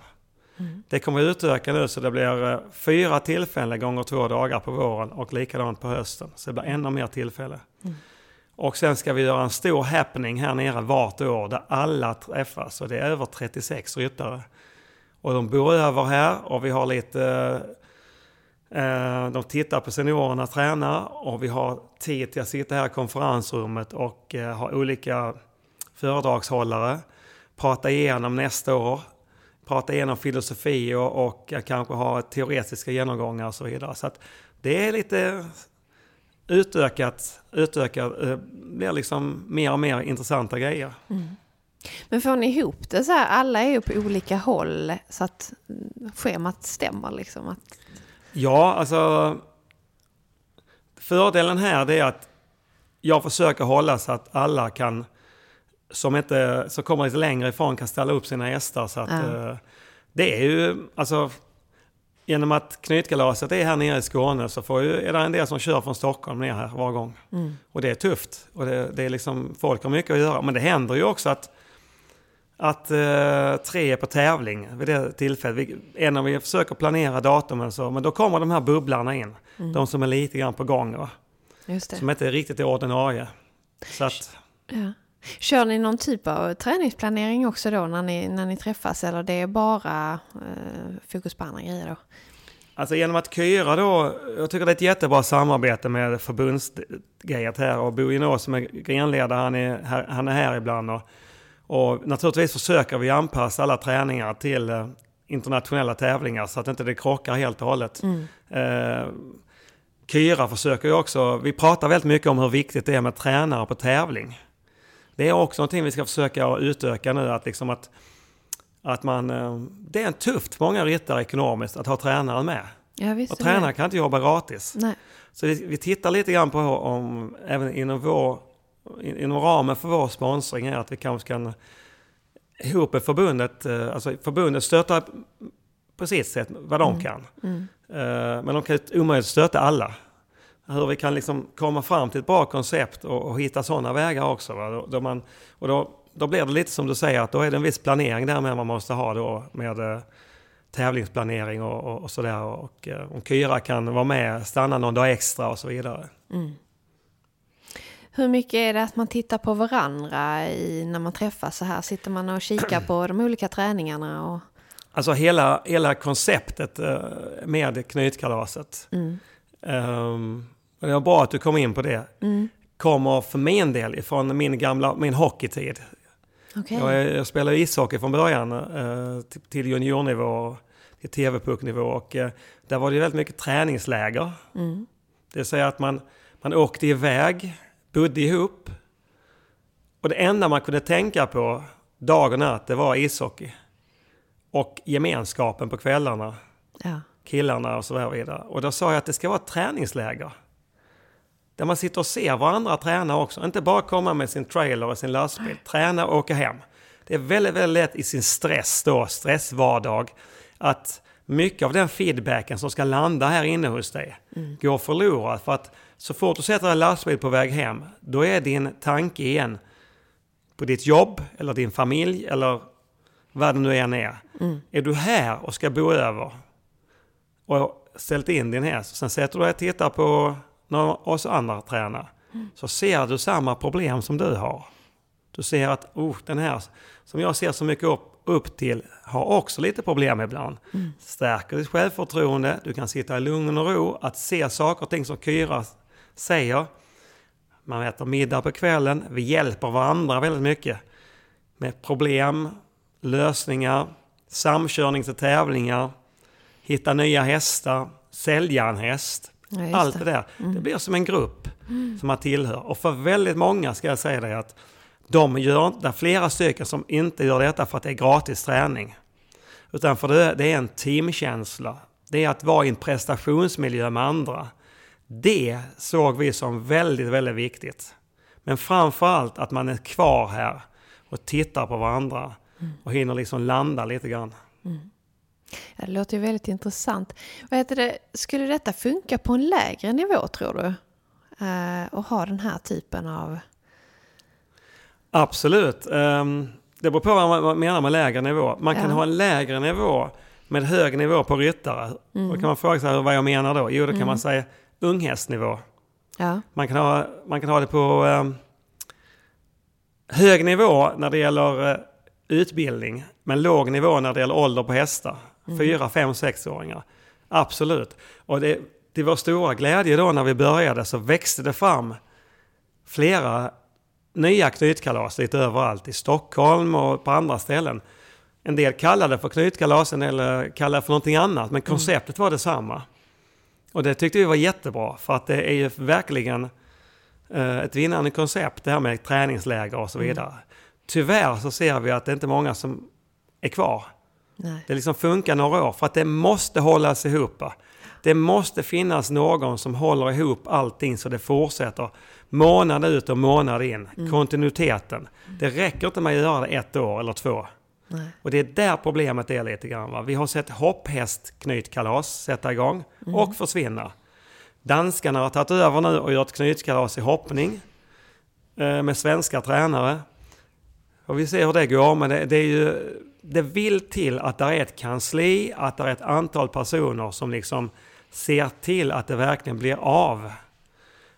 Mm. Det kommer utöka nu så det blir eh, fyra tillfällen gånger två dagar på våren och likadant på hösten. Så det blir ännu mer tillfälle. Mm. Och sen ska vi göra en stor happening här nere vart år där alla träffas. Och det är över 36 ryttare. Och de bor över här och vi har lite... Eh, de tittar på seniorerna träna och vi har tid till att sitta här i konferensrummet och eh, ha olika föredragshållare. Prata igenom nästa år. Prata igenom filosofi och, och kanske ha teoretiska genomgångar och så vidare. Så det är lite utökat, utökat, eh, blir liksom mer och mer intressanta grejer. Mm. Men får ni ihop det så här? Alla är ju på olika håll så att schemat stämmer liksom. Att, Ja, alltså fördelen här är att jag försöker hålla så att alla kan, som inte, som kommer lite längre ifrån kan ställa upp sina hästar. Så att, Ja. eh, det är ju, alltså genom att knytkalaset är här nere i Skåne så får ju, är det en del som kör från Stockholm ner här var gång. Mm. Och det är tufft. Och det, det är liksom, folk har mycket att göra. Men det händer ju också att, att eh, tre är på tävling vid det tillfället. Vi, en av vi försöker planera datumen så, men då kommer de här bubblarna in. Mm. De som är lite grann på gång. Som inte är riktigt är ordinarie. Så att, Ja. Kör ni någon typ av träningsplanering också då när ni, när ni träffas eller det är bara eh, fokus på andra grejer då? Alltså genom att Kyra då, jag tycker det är ett jättebra samarbete med förbundsgrejet här och Bo Inås som är grenledare, han är här, han är här ibland. Och, och naturligtvis försöker vi anpassa alla träningar till eh, internationella tävlingar så att inte det krockar helt och hållet. Mm. Eh, Kyra försöker ju också, vi pratar väldigt mycket om hur viktigt det är med tränare på tävling. Det är också någonting vi ska försöka utöka nu, att liksom att, att man, eh, det är en tufft för många ryttare ekonomiskt att ha tränare med. Ja, visst Och är det. tränare kan inte jobba gratis. Nej. Så vi, vi tittar lite grann på om, även inom, vår, in- inom ramen för vår sponsring är att vi kanske kan ihop med förbundet, eh, alltså förbundet stöttar på sitt sätt vad de Mm. kan. Mm. Eh, Men de kan omöjligt stötta alla. Hur vi kan liksom komma fram till ett bra koncept och, och hitta sådana vägar också. Va? Då, då man, och då, då blir det lite som du säger, att då är det en viss planering där med man måste ha då med eh, tävlingsplanering och, och, och sådär. Och eh, om Kyra kan vara med, stanna någon dag extra och så vidare. Mm. Hur mycket är det att man tittar på varandra i, när man träffas så här? Sitter man och kikar på de olika träningarna? Och... Alltså hela, hela konceptet eh, med knytkalaset. Mm. Um, och det var bra att du kom in på det. Mm. Kommer för min del ifrån min gamla min hockeytid. Okay. Jag, jag spelade ishockey från början eh, till, till juniornivå, till TV-pucknivå och eh, där var det väldigt mycket träningsläger. Mm. Det vill säga att man, man åkte iväg, bodde ihop och det enda man kunde tänka på dag och natt det var ishockey. Och gemenskapen på kvällarna. Ja. Killarna och så vidare. Och då sa jag att det ska vara ett träningsläger. Där man sitter och ser varandra träna också. Inte bara komma med sin trailer och sin lastbil. Träna och åka hem. Det är väldigt, väldigt lätt i sin stress då, stressvardag, att mycket av den feedbacken som ska landa här inne hos dig Mm. går förlorad. För att så fort du sätter en lastbil på väg hem, då är din tanke igen på ditt jobb eller din familj eller vad det nu än är. Mm. Är du här och ska bo över och ställt in din häst, sen sätter du dig och tittar på när oss andra tränar, så ser du samma problem som du har. Du ser att oh, den här som jag ser så mycket upp, upp till har också lite problem ibland. Stärker ditt självförtroende, du kan sitta i lugn och ro, att se saker och ting som Kyra säger. Man äter middag på kvällen, vi hjälper varandra väldigt mycket med problem, lösningar, samkörning till tävlingar, hitta nya hästar, sälja en häst. Ja, Allt det där. Mm. Det blir som en grupp Mm. som man tillhör. Och för väldigt många ska jag säga det att de gör, det är flera stycken som inte gör detta för att det är gratis träning. Utan för det, det är en teamkänsla. Det är att vara i en prestationsmiljö med andra. Det såg vi som väldigt, väldigt viktigt. Men framför allt att man är kvar här och tittar på varandra och hinner liksom landa lite grann. Ja, Det låter ju väldigt intressant. Vad heter det? Skulle detta funka på en lägre nivå tror du? Eh, och ha den här typen av... Absolut. Ehm, Det beror på vad man menar med lägre nivå. Man kan Ja. ha en lägre nivå med hög nivå på ryttare. Mm. Då kan man fråga sig vad jag menar då. Jo, då kan Mm. man säga unghästnivå. Ja. Man kan ha, man kan ha det på ehm, hög nivå när det gäller eh, utbildning, men låg nivå när det gäller ålder på hästar. Mm. Fyra, fem, sexåringar. Absolut. Och det, till vår stora glädje då när vi började så växte det fram flera nya knytkalas lite överallt. I Stockholm och på andra ställen. En del kallade för knytkalas, en del eh, kallade för någonting annat. Men konceptet var detsamma. Och det tyckte vi var jättebra för att det är ju verkligen eh, ett vinnande koncept det här med träningsläger och så Mm. vidare. Tyvärr så ser vi att det inte är många som är kvar. Nej. Det liksom funkar några år för att det måste hållas ihop. Det måste finnas någon som håller ihop allting så det fortsätter månad ut och månad in. Mm. Kontinuiteten. Det räcker inte med att göra det ett år eller två. Nej. Och det är där problemet är lite grann. Va? Vi har sett hopphästknytkalas sätta igång Mm. och försvinna. Danskarna har tagit över nu och gjort knytkalas i hoppning eh, med svenska tränare. Och vi ser hur det går, men det, det är ju... Det vill till att det är ett kansli, att det är ett antal personer som liksom ser till att det verkligen blir av.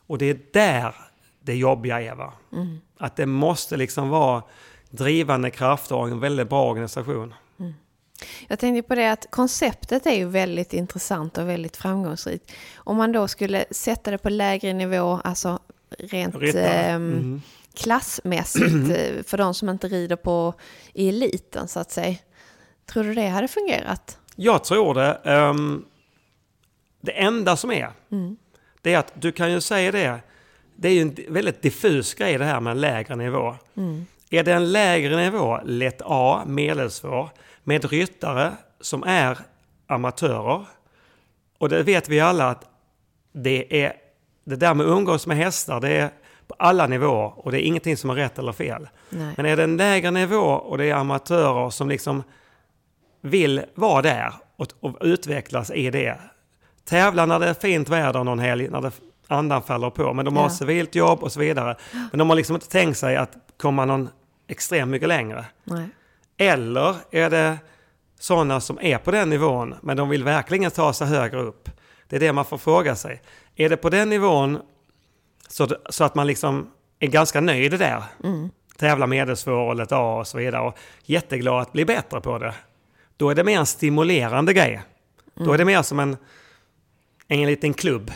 Och det är där det jobbiga är. Va? Mm. Att det måste liksom vara drivande krafter och en väldigt bra organisation. Jag tänkte på det att konceptet är ju väldigt intressant och väldigt framgångsrikt. Om man då skulle sätta det på lägre nivå, alltså rent ehm, Mm. Klassmässigt eh, för de som inte rider på i eliten så att säga. Tror du det hade fungerat? Jag tror det. ehm, det enda som är, Mm. det är att du kan ju säga det. Det är ju en väldigt diffus grej det här med en lägre nivå. Mm. Är det en lägre nivå, lätt A, medelsvår, med ryttare som är amatörer. Och det vet vi alla att det är det där med att umgås med hästar, det är på alla nivåer och det är ingenting som är rätt eller fel. Nej. Men är det en lägre nivå och det är amatörer som liksom vill vara där och, och utvecklas i det. Tävla när det är fint väder någon helg, när det andan faller på. Men de Ja. har civilt jobb och så vidare. Men de har liksom inte tänkt sig att komma någon extremt mycket längre. Nej. Eller är det sådana som är på den nivån, men de vill verkligen ta sig högre upp? Det är det man får fråga sig. Är det på den nivån så, så att man liksom är ganska nöjd där? Mm. Tävla medelsvår, A och så vidare och jätteglad att bli bättre på det. Då är det mer en stimulerande grej. Då är det mer som en, en liten klubb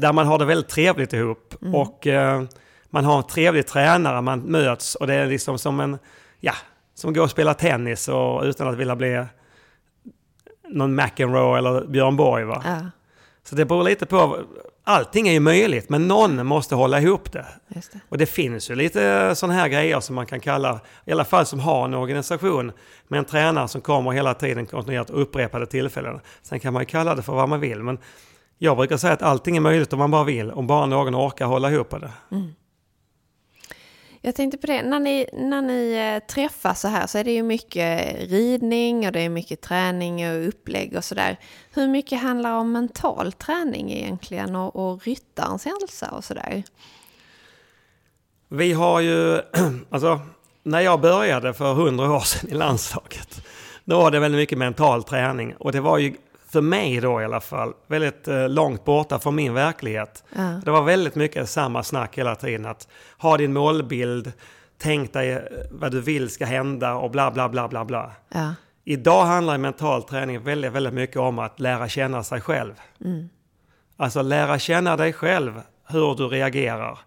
där man har det väldigt trevligt ihop. Mm. Och eh, man har en trevlig tränare, man möts och det är liksom som en, ja, som går och spela tennis och utan att vilja bli någon McEnroe eller Björn Borg. Va? Ja, Så det beror lite på, allting är ju möjligt men någon måste hålla ihop det. det. Och det finns ju lite sådana här grejer som man kan kalla, i alla fall som har en organisation med en tränare som kommer hela tiden kontinuerligt upprepade tillfällen. Sen kan man ju kalla det för vad man vill men jag brukar säga att allting är möjligt om man bara vill, om bara någon orkar hålla ihop det. Jag tänkte på det, när ni, när ni eh, träffas så här så är det ju mycket ridning och det är mycket träning och upplägg och sådär. Hur mycket handlar om mental träning egentligen och, och ryttarens hälsa och sådär? Vi har ju, alltså när jag började för hundra år sedan i landslaget, då var det väldigt mycket mental träning. Och det var ju för mig då i alla fall väldigt eh, långt borta från min verklighet. Ja. Det var väldigt mycket samma snack hela tiden. Att ha din målbild, tänk dig eh, vad du vill ska hända och bla bla bla bla bla. Ja, Idag handlar mental träning väldigt, väldigt mycket om att lära känna sig själv. Alltså lära känna dig själv, hur du reagerar.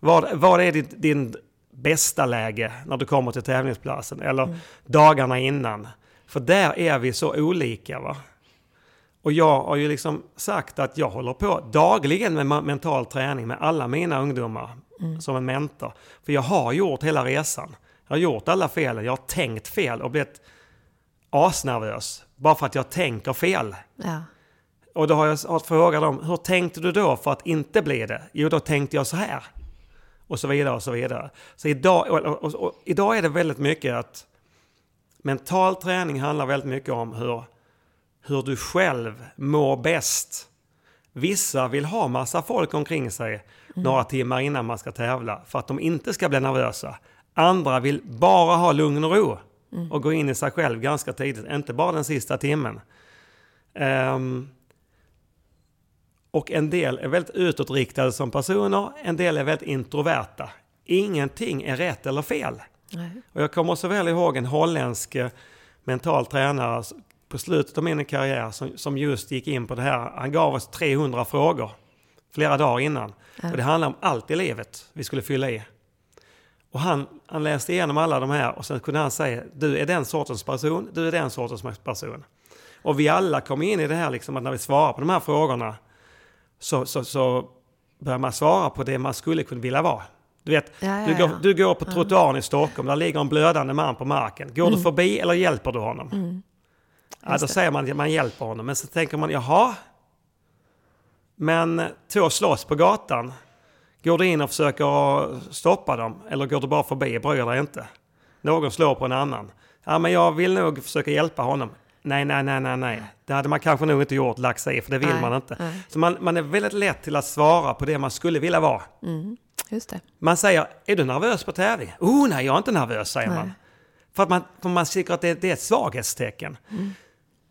Vad, vad är din, din bästa läge när du kommer till tävlingsplatsen eller dagarna innan? För där är vi så olika. va? Och jag har ju liksom sagt att jag håller på dagligen med mental träning med alla mina ungdomar som en mentor. För jag har gjort hela resan. Jag har gjort alla felen, jag har tänkt fel och blivit asnervös. Bara för att jag tänker fel. ja, Och då har jag frågat dem, hur tänkte du då för att inte bli det? Jo, då tänkte jag så här. Och så vidare och så vidare. Så idag, och, och, och, idag är det väldigt mycket att mental träning handlar väldigt mycket om hur, hur du själv mår bäst. Vissa vill ha massa folk omkring sig några timmar innan man ska tävla för att de inte ska bli nervösa. Andra vill bara ha lugn och ro och gå in i sig själv ganska tidigt, inte bara den sista timmen. Ehm, och en del är väldigt utåtriktade som personer, en del är väldigt introverta. Ingenting är rätt eller fel. nej. Och jag kommer så väl ihåg en holländsk eh, mental tränare på slutet av min karriär som, som just gick in på det här. Han gav oss 300 frågor flera dagar innan. Och det handlar om allt i livet vi skulle fylla i. Och han, han läste igenom alla de här och sen kunde han säga du är den sortens person, du är den sortens person. Och vi alla kom in i det här liksom att när vi svarar på de här frågorna så, så, så börjar man svara på det man skulle kunna vilja vara. Du vet, Ja, ja, du, går, ja. du går på trottoaren i Stockholm, där ligger en blödande man på marken. Går du förbi eller hjälper du honom? Ja, Mm. Just då säger man att man hjälper honom, men så tänker man, jaha? Men två slåss på gatan. Går du in och försöker stoppa dem? Eller går du bara förbi, bryr dig inte? Någon slår på en annan. Ja, men jag vill nog försöka hjälpa honom. Nej, nej, nej, nej, nej. Det hade man kanske nog inte gjort, lagt sig i, för det vill Nej, man inte. nej. Så man, man är väldigt lätt till att svara på det man skulle vilja vara. Just det. Man säger, är du nervös på tävling? Oh nej, jag är inte nervös, säger Nej. man. För att man, för man tycker att det, det är ett svaghetstecken.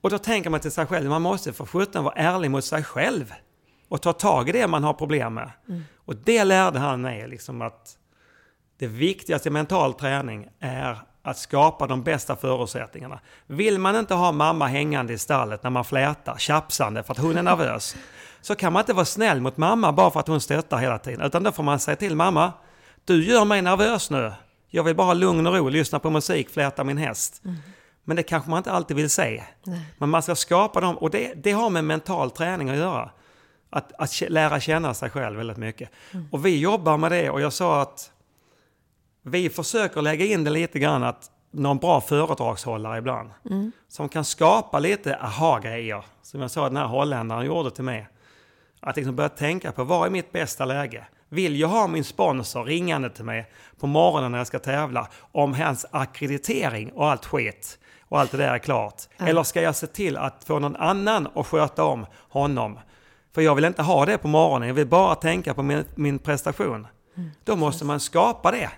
Och då tänker man till sig själv, man måste för sjutton vara ärlig mot sig själv. Och ta tag i det man har problem med. Och det lärde han mig, liksom att det viktigaste i mental träning är att skapa de bästa förutsättningarna. Vill man inte ha mamma hängande i stallet när man flätar, tjafsande för att hon är nervös, så kan man inte vara snäll mot mamma bara för att hon stöttar hela tiden. Utan då får man säga till mamma, du gör mig nervös nu. Jag vill bara ha lugn och ro, lyssna på musik, fläta min häst. Men det kanske man inte alltid vill säga. Men man ska skapa dem, och det, det har med mental träning att göra. Att, att lära känna sig själv väldigt mycket. Och vi jobbar med det och jag sa att vi försöker lägga in det lite grann att någon bra föredragshållare ibland. Som kan skapa lite aha-grejer. Som jag sa den här holländaren gjorde till mig. Att liksom börja tänka på vad är mitt bästa läge? Vill jag ha min sponsor ringande till mig på morgonen när jag ska tävla om hans akkreditering och allt skit och allt det där är klart? Eller ska jag se till att få någon annan att sköta om honom? För jag vill inte ha det på morgonen, jag vill bara tänka på min, min prestation. Då måste man skapa det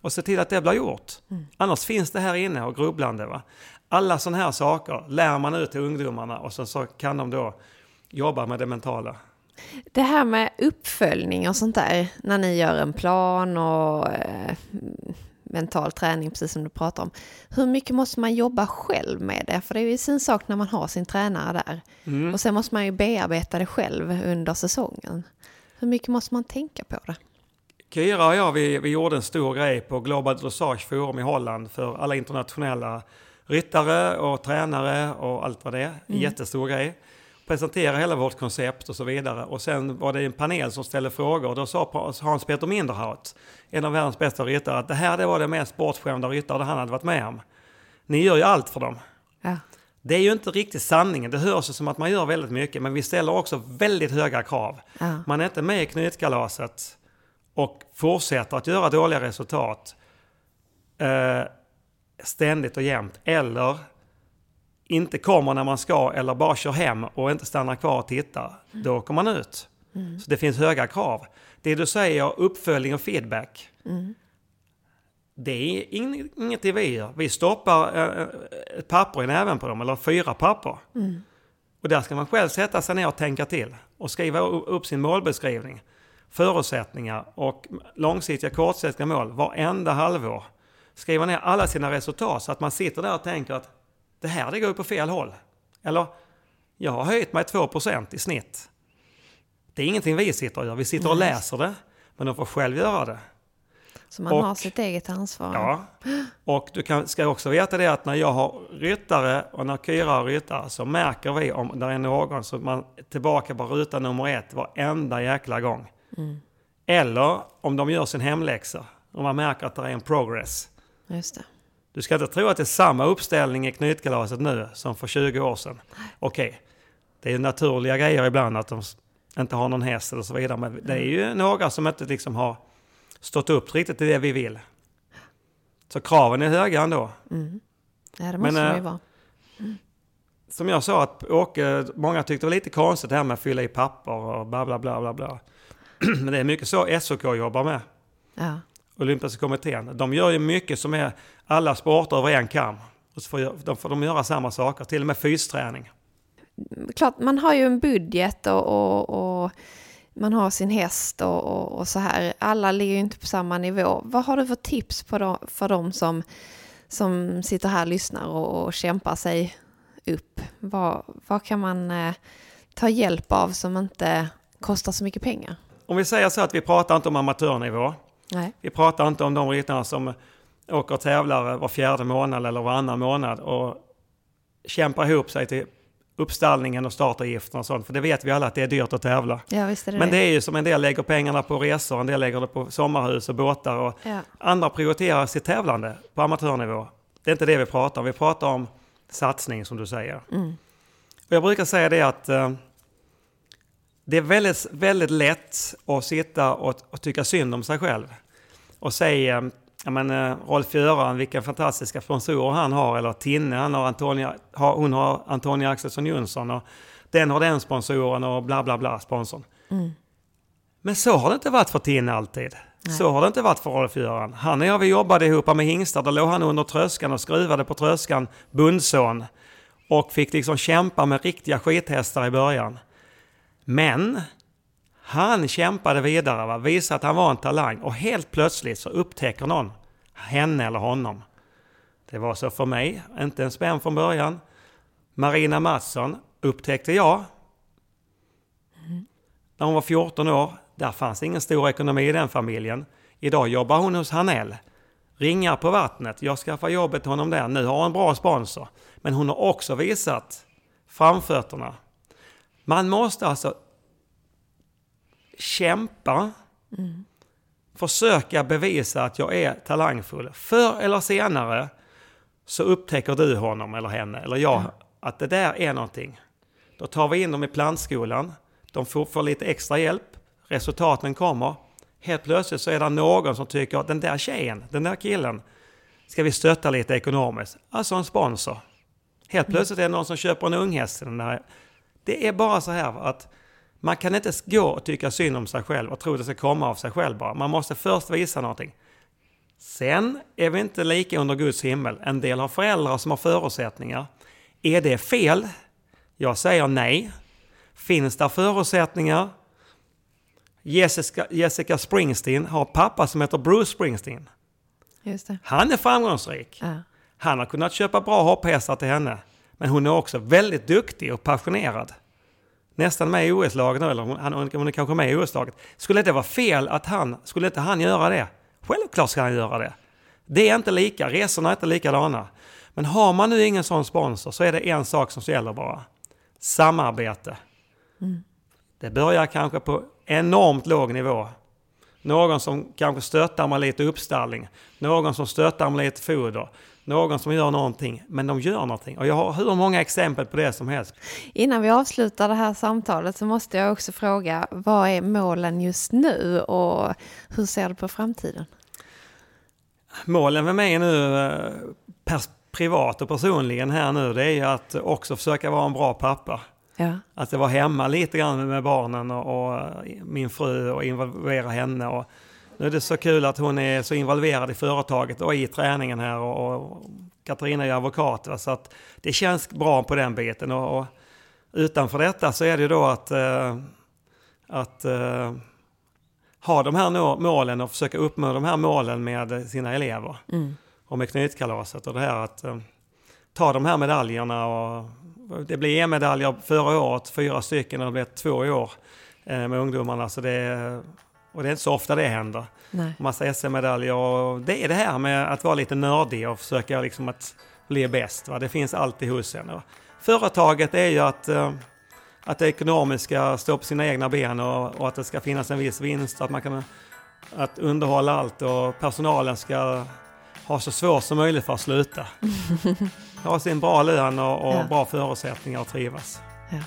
och se till att det blir gjort. Annars finns det här inne och grubblande. Va? Alla sådana här saker lär man ut till ungdomarna och så, så kan de då jobba med det mentala. Det här med uppföljning och sånt där, när ni gör en plan och eh, mental träning, precis som du pratar om. Hur mycket måste man jobba själv med det? För det är ju sin sak när man har sin tränare där. Mm. Och sen måste man ju bearbeta det själv under säsongen. Hur mycket måste man tänka på det? Kira och jag, vi, vi gjorde en stor grej på Global Dressage Forum i Holland för alla internationella ryttare och tränare och allt vad det är. En Mm. jättestor grej. Presentera hela vårt koncept och så vidare. Och sen var det en panel som ställde frågor och då sa Hans Peter Minderhaut, en av världens bästa ryttare, att det här det var det mest bortskämda ryttare han hade varit med om. Ni gör ju allt för dem. Ja. Det är ju inte riktigt sanningen. Det hörs ju som att man gör väldigt mycket, men vi ställer också väldigt höga krav. Ja. Man är inte med i knytkalaset och fortsätter att göra dåliga resultat eh, ständigt och jämt. Eller inte kommer när man ska eller bara kör hem och inte stannar kvar och tittar. Då åker man ut. Mm. Så det finns höga krav. Det du säger, uppföljning och feedback. Mm. Det är ing- inget vi gör. Vi stoppar eh, ett papper i näven på dem, eller fyra papper. Mm. Och där ska man själv sätta sig ner och tänka till. Och skriva upp sin målbeskrivning. Förutsättningar och långsiktiga kortsiktiga mål varenda halvår. Skriva ner alla sina resultat så att man sitter där och tänker att det här det går ju på fel håll. Eller, jag har höjt mig 2% i snitt. Det är ingenting vi sitter och gör. Vi sitter och Nej. läser det. Men de får själv göra det. Så man Och- har sitt eget ansvar. Ja, och du kan, ska också veta det att när jag har ryttare och när Kyra har ryttare så märker vi om det är någon som man tillbaka på ruta nummer ett varenda jäkla gång. Mm. Eller om de gör sin hemläxa och man märker att det är en progress. Just det. Du ska inte tro att det är samma uppställning i knytkalaset nu som för 20 år sedan. Okej, det är ju naturliga grejer ibland att de inte har någon häst och så vidare. Men det är ju några som inte liksom har stått upp riktigt till det vi vill. Så kraven är höga ändå. Mm. Ja, det måste Men, det eh, ju vara. Som jag sa, att Åke, många tyckte det var lite konstigt det här med att fylla i papper och bla bla bla bla bla. Men det är mycket så SOK jobbar med. Ja. Olympiska kommittén. De gör ju mycket som är alla sporter över en kam. Och så får, jag- de får de göra samma saker, till och med fysträning. Klart, man har ju en budget och, och, och man har sin häst och, och, och så här. Alla ligger ju inte på samma nivå. Vad har du för tips på de, för de som, som sitter här och lyssnar och, och kämpar sig upp? Vad, vad kan man eh, ta hjälp av som inte kostar så mycket pengar? Om vi säger så att vi pratar inte om amatörnivå. Nej. Vi pratar inte om de ryttarna som åker och tävlar var fjärde månad eller varannan månad och kämpar ihop sig till uppstallningen och startavgiften och sånt. För det vet vi alla att det är dyrt att tävla. Ja, det Men det. det är ju som en del lägger pengarna på resor, en del lägger det på sommarhus och båtar och Ja. andra prioriterar sitt tävlande på amatörnivå. Det är inte det vi pratar om, vi pratar om satsning som du säger. Mm. Och jag brukar säga det att eh, det är väldigt, väldigt lätt att sitta och, och tycka synd om sig själv. Och säga, ja men eh, Rolf-Göran, vilka fantastiska sponsorer han har, eller Tinne, han har Antonia, har, hon har Antonia Axelsson Jönsson och den har den sponsoren och bla bla bla sponsorn. Mm. Men så har det inte varit för Tinne alltid. Så har det inte varit för Rolf-Göran. Han och jag vi jobbade ihop med hingstar, då låg han under tröskan och skruvade på tröskan, bundson. Och fick liksom kämpa med riktiga skithästar i början. Men han kämpade vidare, va? visade att han var en talang och helt plötsligt så upptäcker någon henne eller honom. Det var så för mig, inte en spänn från början. Marina Mattsson upptäckte jag när hon var 14 år. Där fanns ingen stor ekonomi i den familjen. Idag jobbar hon hos Hanell. Ringar på vattnet. Jag skaffar jobbet till honom där. Nu har hon en bra sponsor. Men hon har också visat framfötterna. Man måste alltså kämpa. Försöka bevisa att jag är talangfull. Förr eller senare så upptäcker du honom eller henne eller jag att det där är någonting. Då tar vi in dem i plantskolan. De får, får lite extra hjälp. Resultaten kommer. Helt plötsligt så är det någon som tycker att den där tjejen, den där killen, ska vi stötta lite ekonomiskt. Alltså en sponsor. Helt plötsligt är det någon som köper en unghäst den där. Det är bara så här att Man kan inte gå och tycka synd om sig själv och tro det ska komma av sig själv bara. Man måste först visa någonting. Sen är vi inte lika under Guds himmel. En del har föräldrar som har förutsättningar. Är det fel? Jag säger nej. Finns det förutsättningar? Jessica, Jessica Springsteen har pappa som heter Bruce Springsteen. Han är framgångsrik. Ja. Han har kunnat köpa bra hopphästar till henne. Men hon är också väldigt duktig och passionerad. Nästan med i OS-laget eller han- hon är kanske med i OS-laget. Skulle det vara fel att han, skulle inte han göra det? Självklart ska han göra det. Det är inte lika, resorna är inte likadana. Men har man nu ingen sån sponsor så är det en sak som gäller bara. Samarbete. Det börjar kanske på enormt låg nivå. Någon som kanske stöttar med lite uppstallning. Någon som stöttar med lite foder. Någon som gör någonting. Men de gör någonting. Och jag har hur många exempel på det som helst. Innan vi avslutar det här samtalet så måste jag också fråga, vad är målen just nu och hur ser du på framtiden? Målen med mig nu, eh, privat och personligen här nu, det är ju att också försöka vara en bra pappa. Ja. Att jag var hemma lite grann med barnen och, och min fru och involvera henne. Och nu är det så kul att hon är så involverad i företaget och i träningen här. Och, och Katarina är advokat. Va? Så att det känns bra på den biten. Och, och utanför detta så är det ju då att, eh, att eh, ha de här målen och försöka uppnå de här målen med sina elever. Mm. Och med knytkalaset och det här att eh, ta de här medaljerna och det blev EM-medaljer förra året, fyra stycken och det blev två i år eh, med ungdomarna. Så det, och det är inte så ofta det händer. Nej. Massa SM-medaljer och det är det här med att vara lite nördig och försöka liksom att bli bäst. Va? Det finns alltid hos en. Företaget är ju att, eh, att det ekonomiska står på sina egna ben och, och att det ska finnas en viss vinst. Att man kan att underhålla allt och personalen ska ha så svårt som möjligt för att sluta. Ha sin bra lön och, och Ja. bra förutsättningar att trivas. Ja,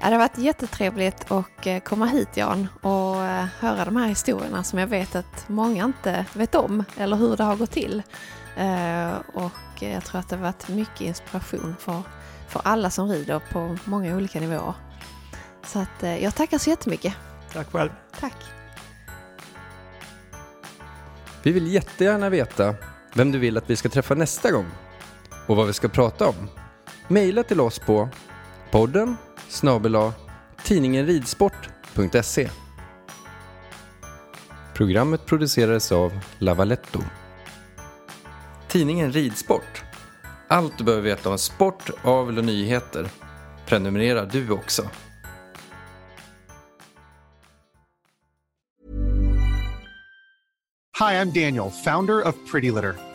det har varit jättetrevligt att eh, komma hit Jan och eh, höra de här historierna som jag vet att många inte vet om eller hur det har gått till. Eh, Och jag tror att det har varit mycket inspiration för, för alla som rider på många olika nivåer. Så att jag tackar så jättemycket. Tack själv. Tack. Vi vill jättegärna veta vem du vill att vi ska träffa nästa gång och vad vi ska prata om. Maila till oss på podden snabel-a tidningenridsport.se Programmet producerades av Lavaletto. Tidningen Ridsport. Allt du behöver veta om sport, avel och nyheter. Prenumerera du också. Hi, I'm Daniel, founder of Pretty Litter.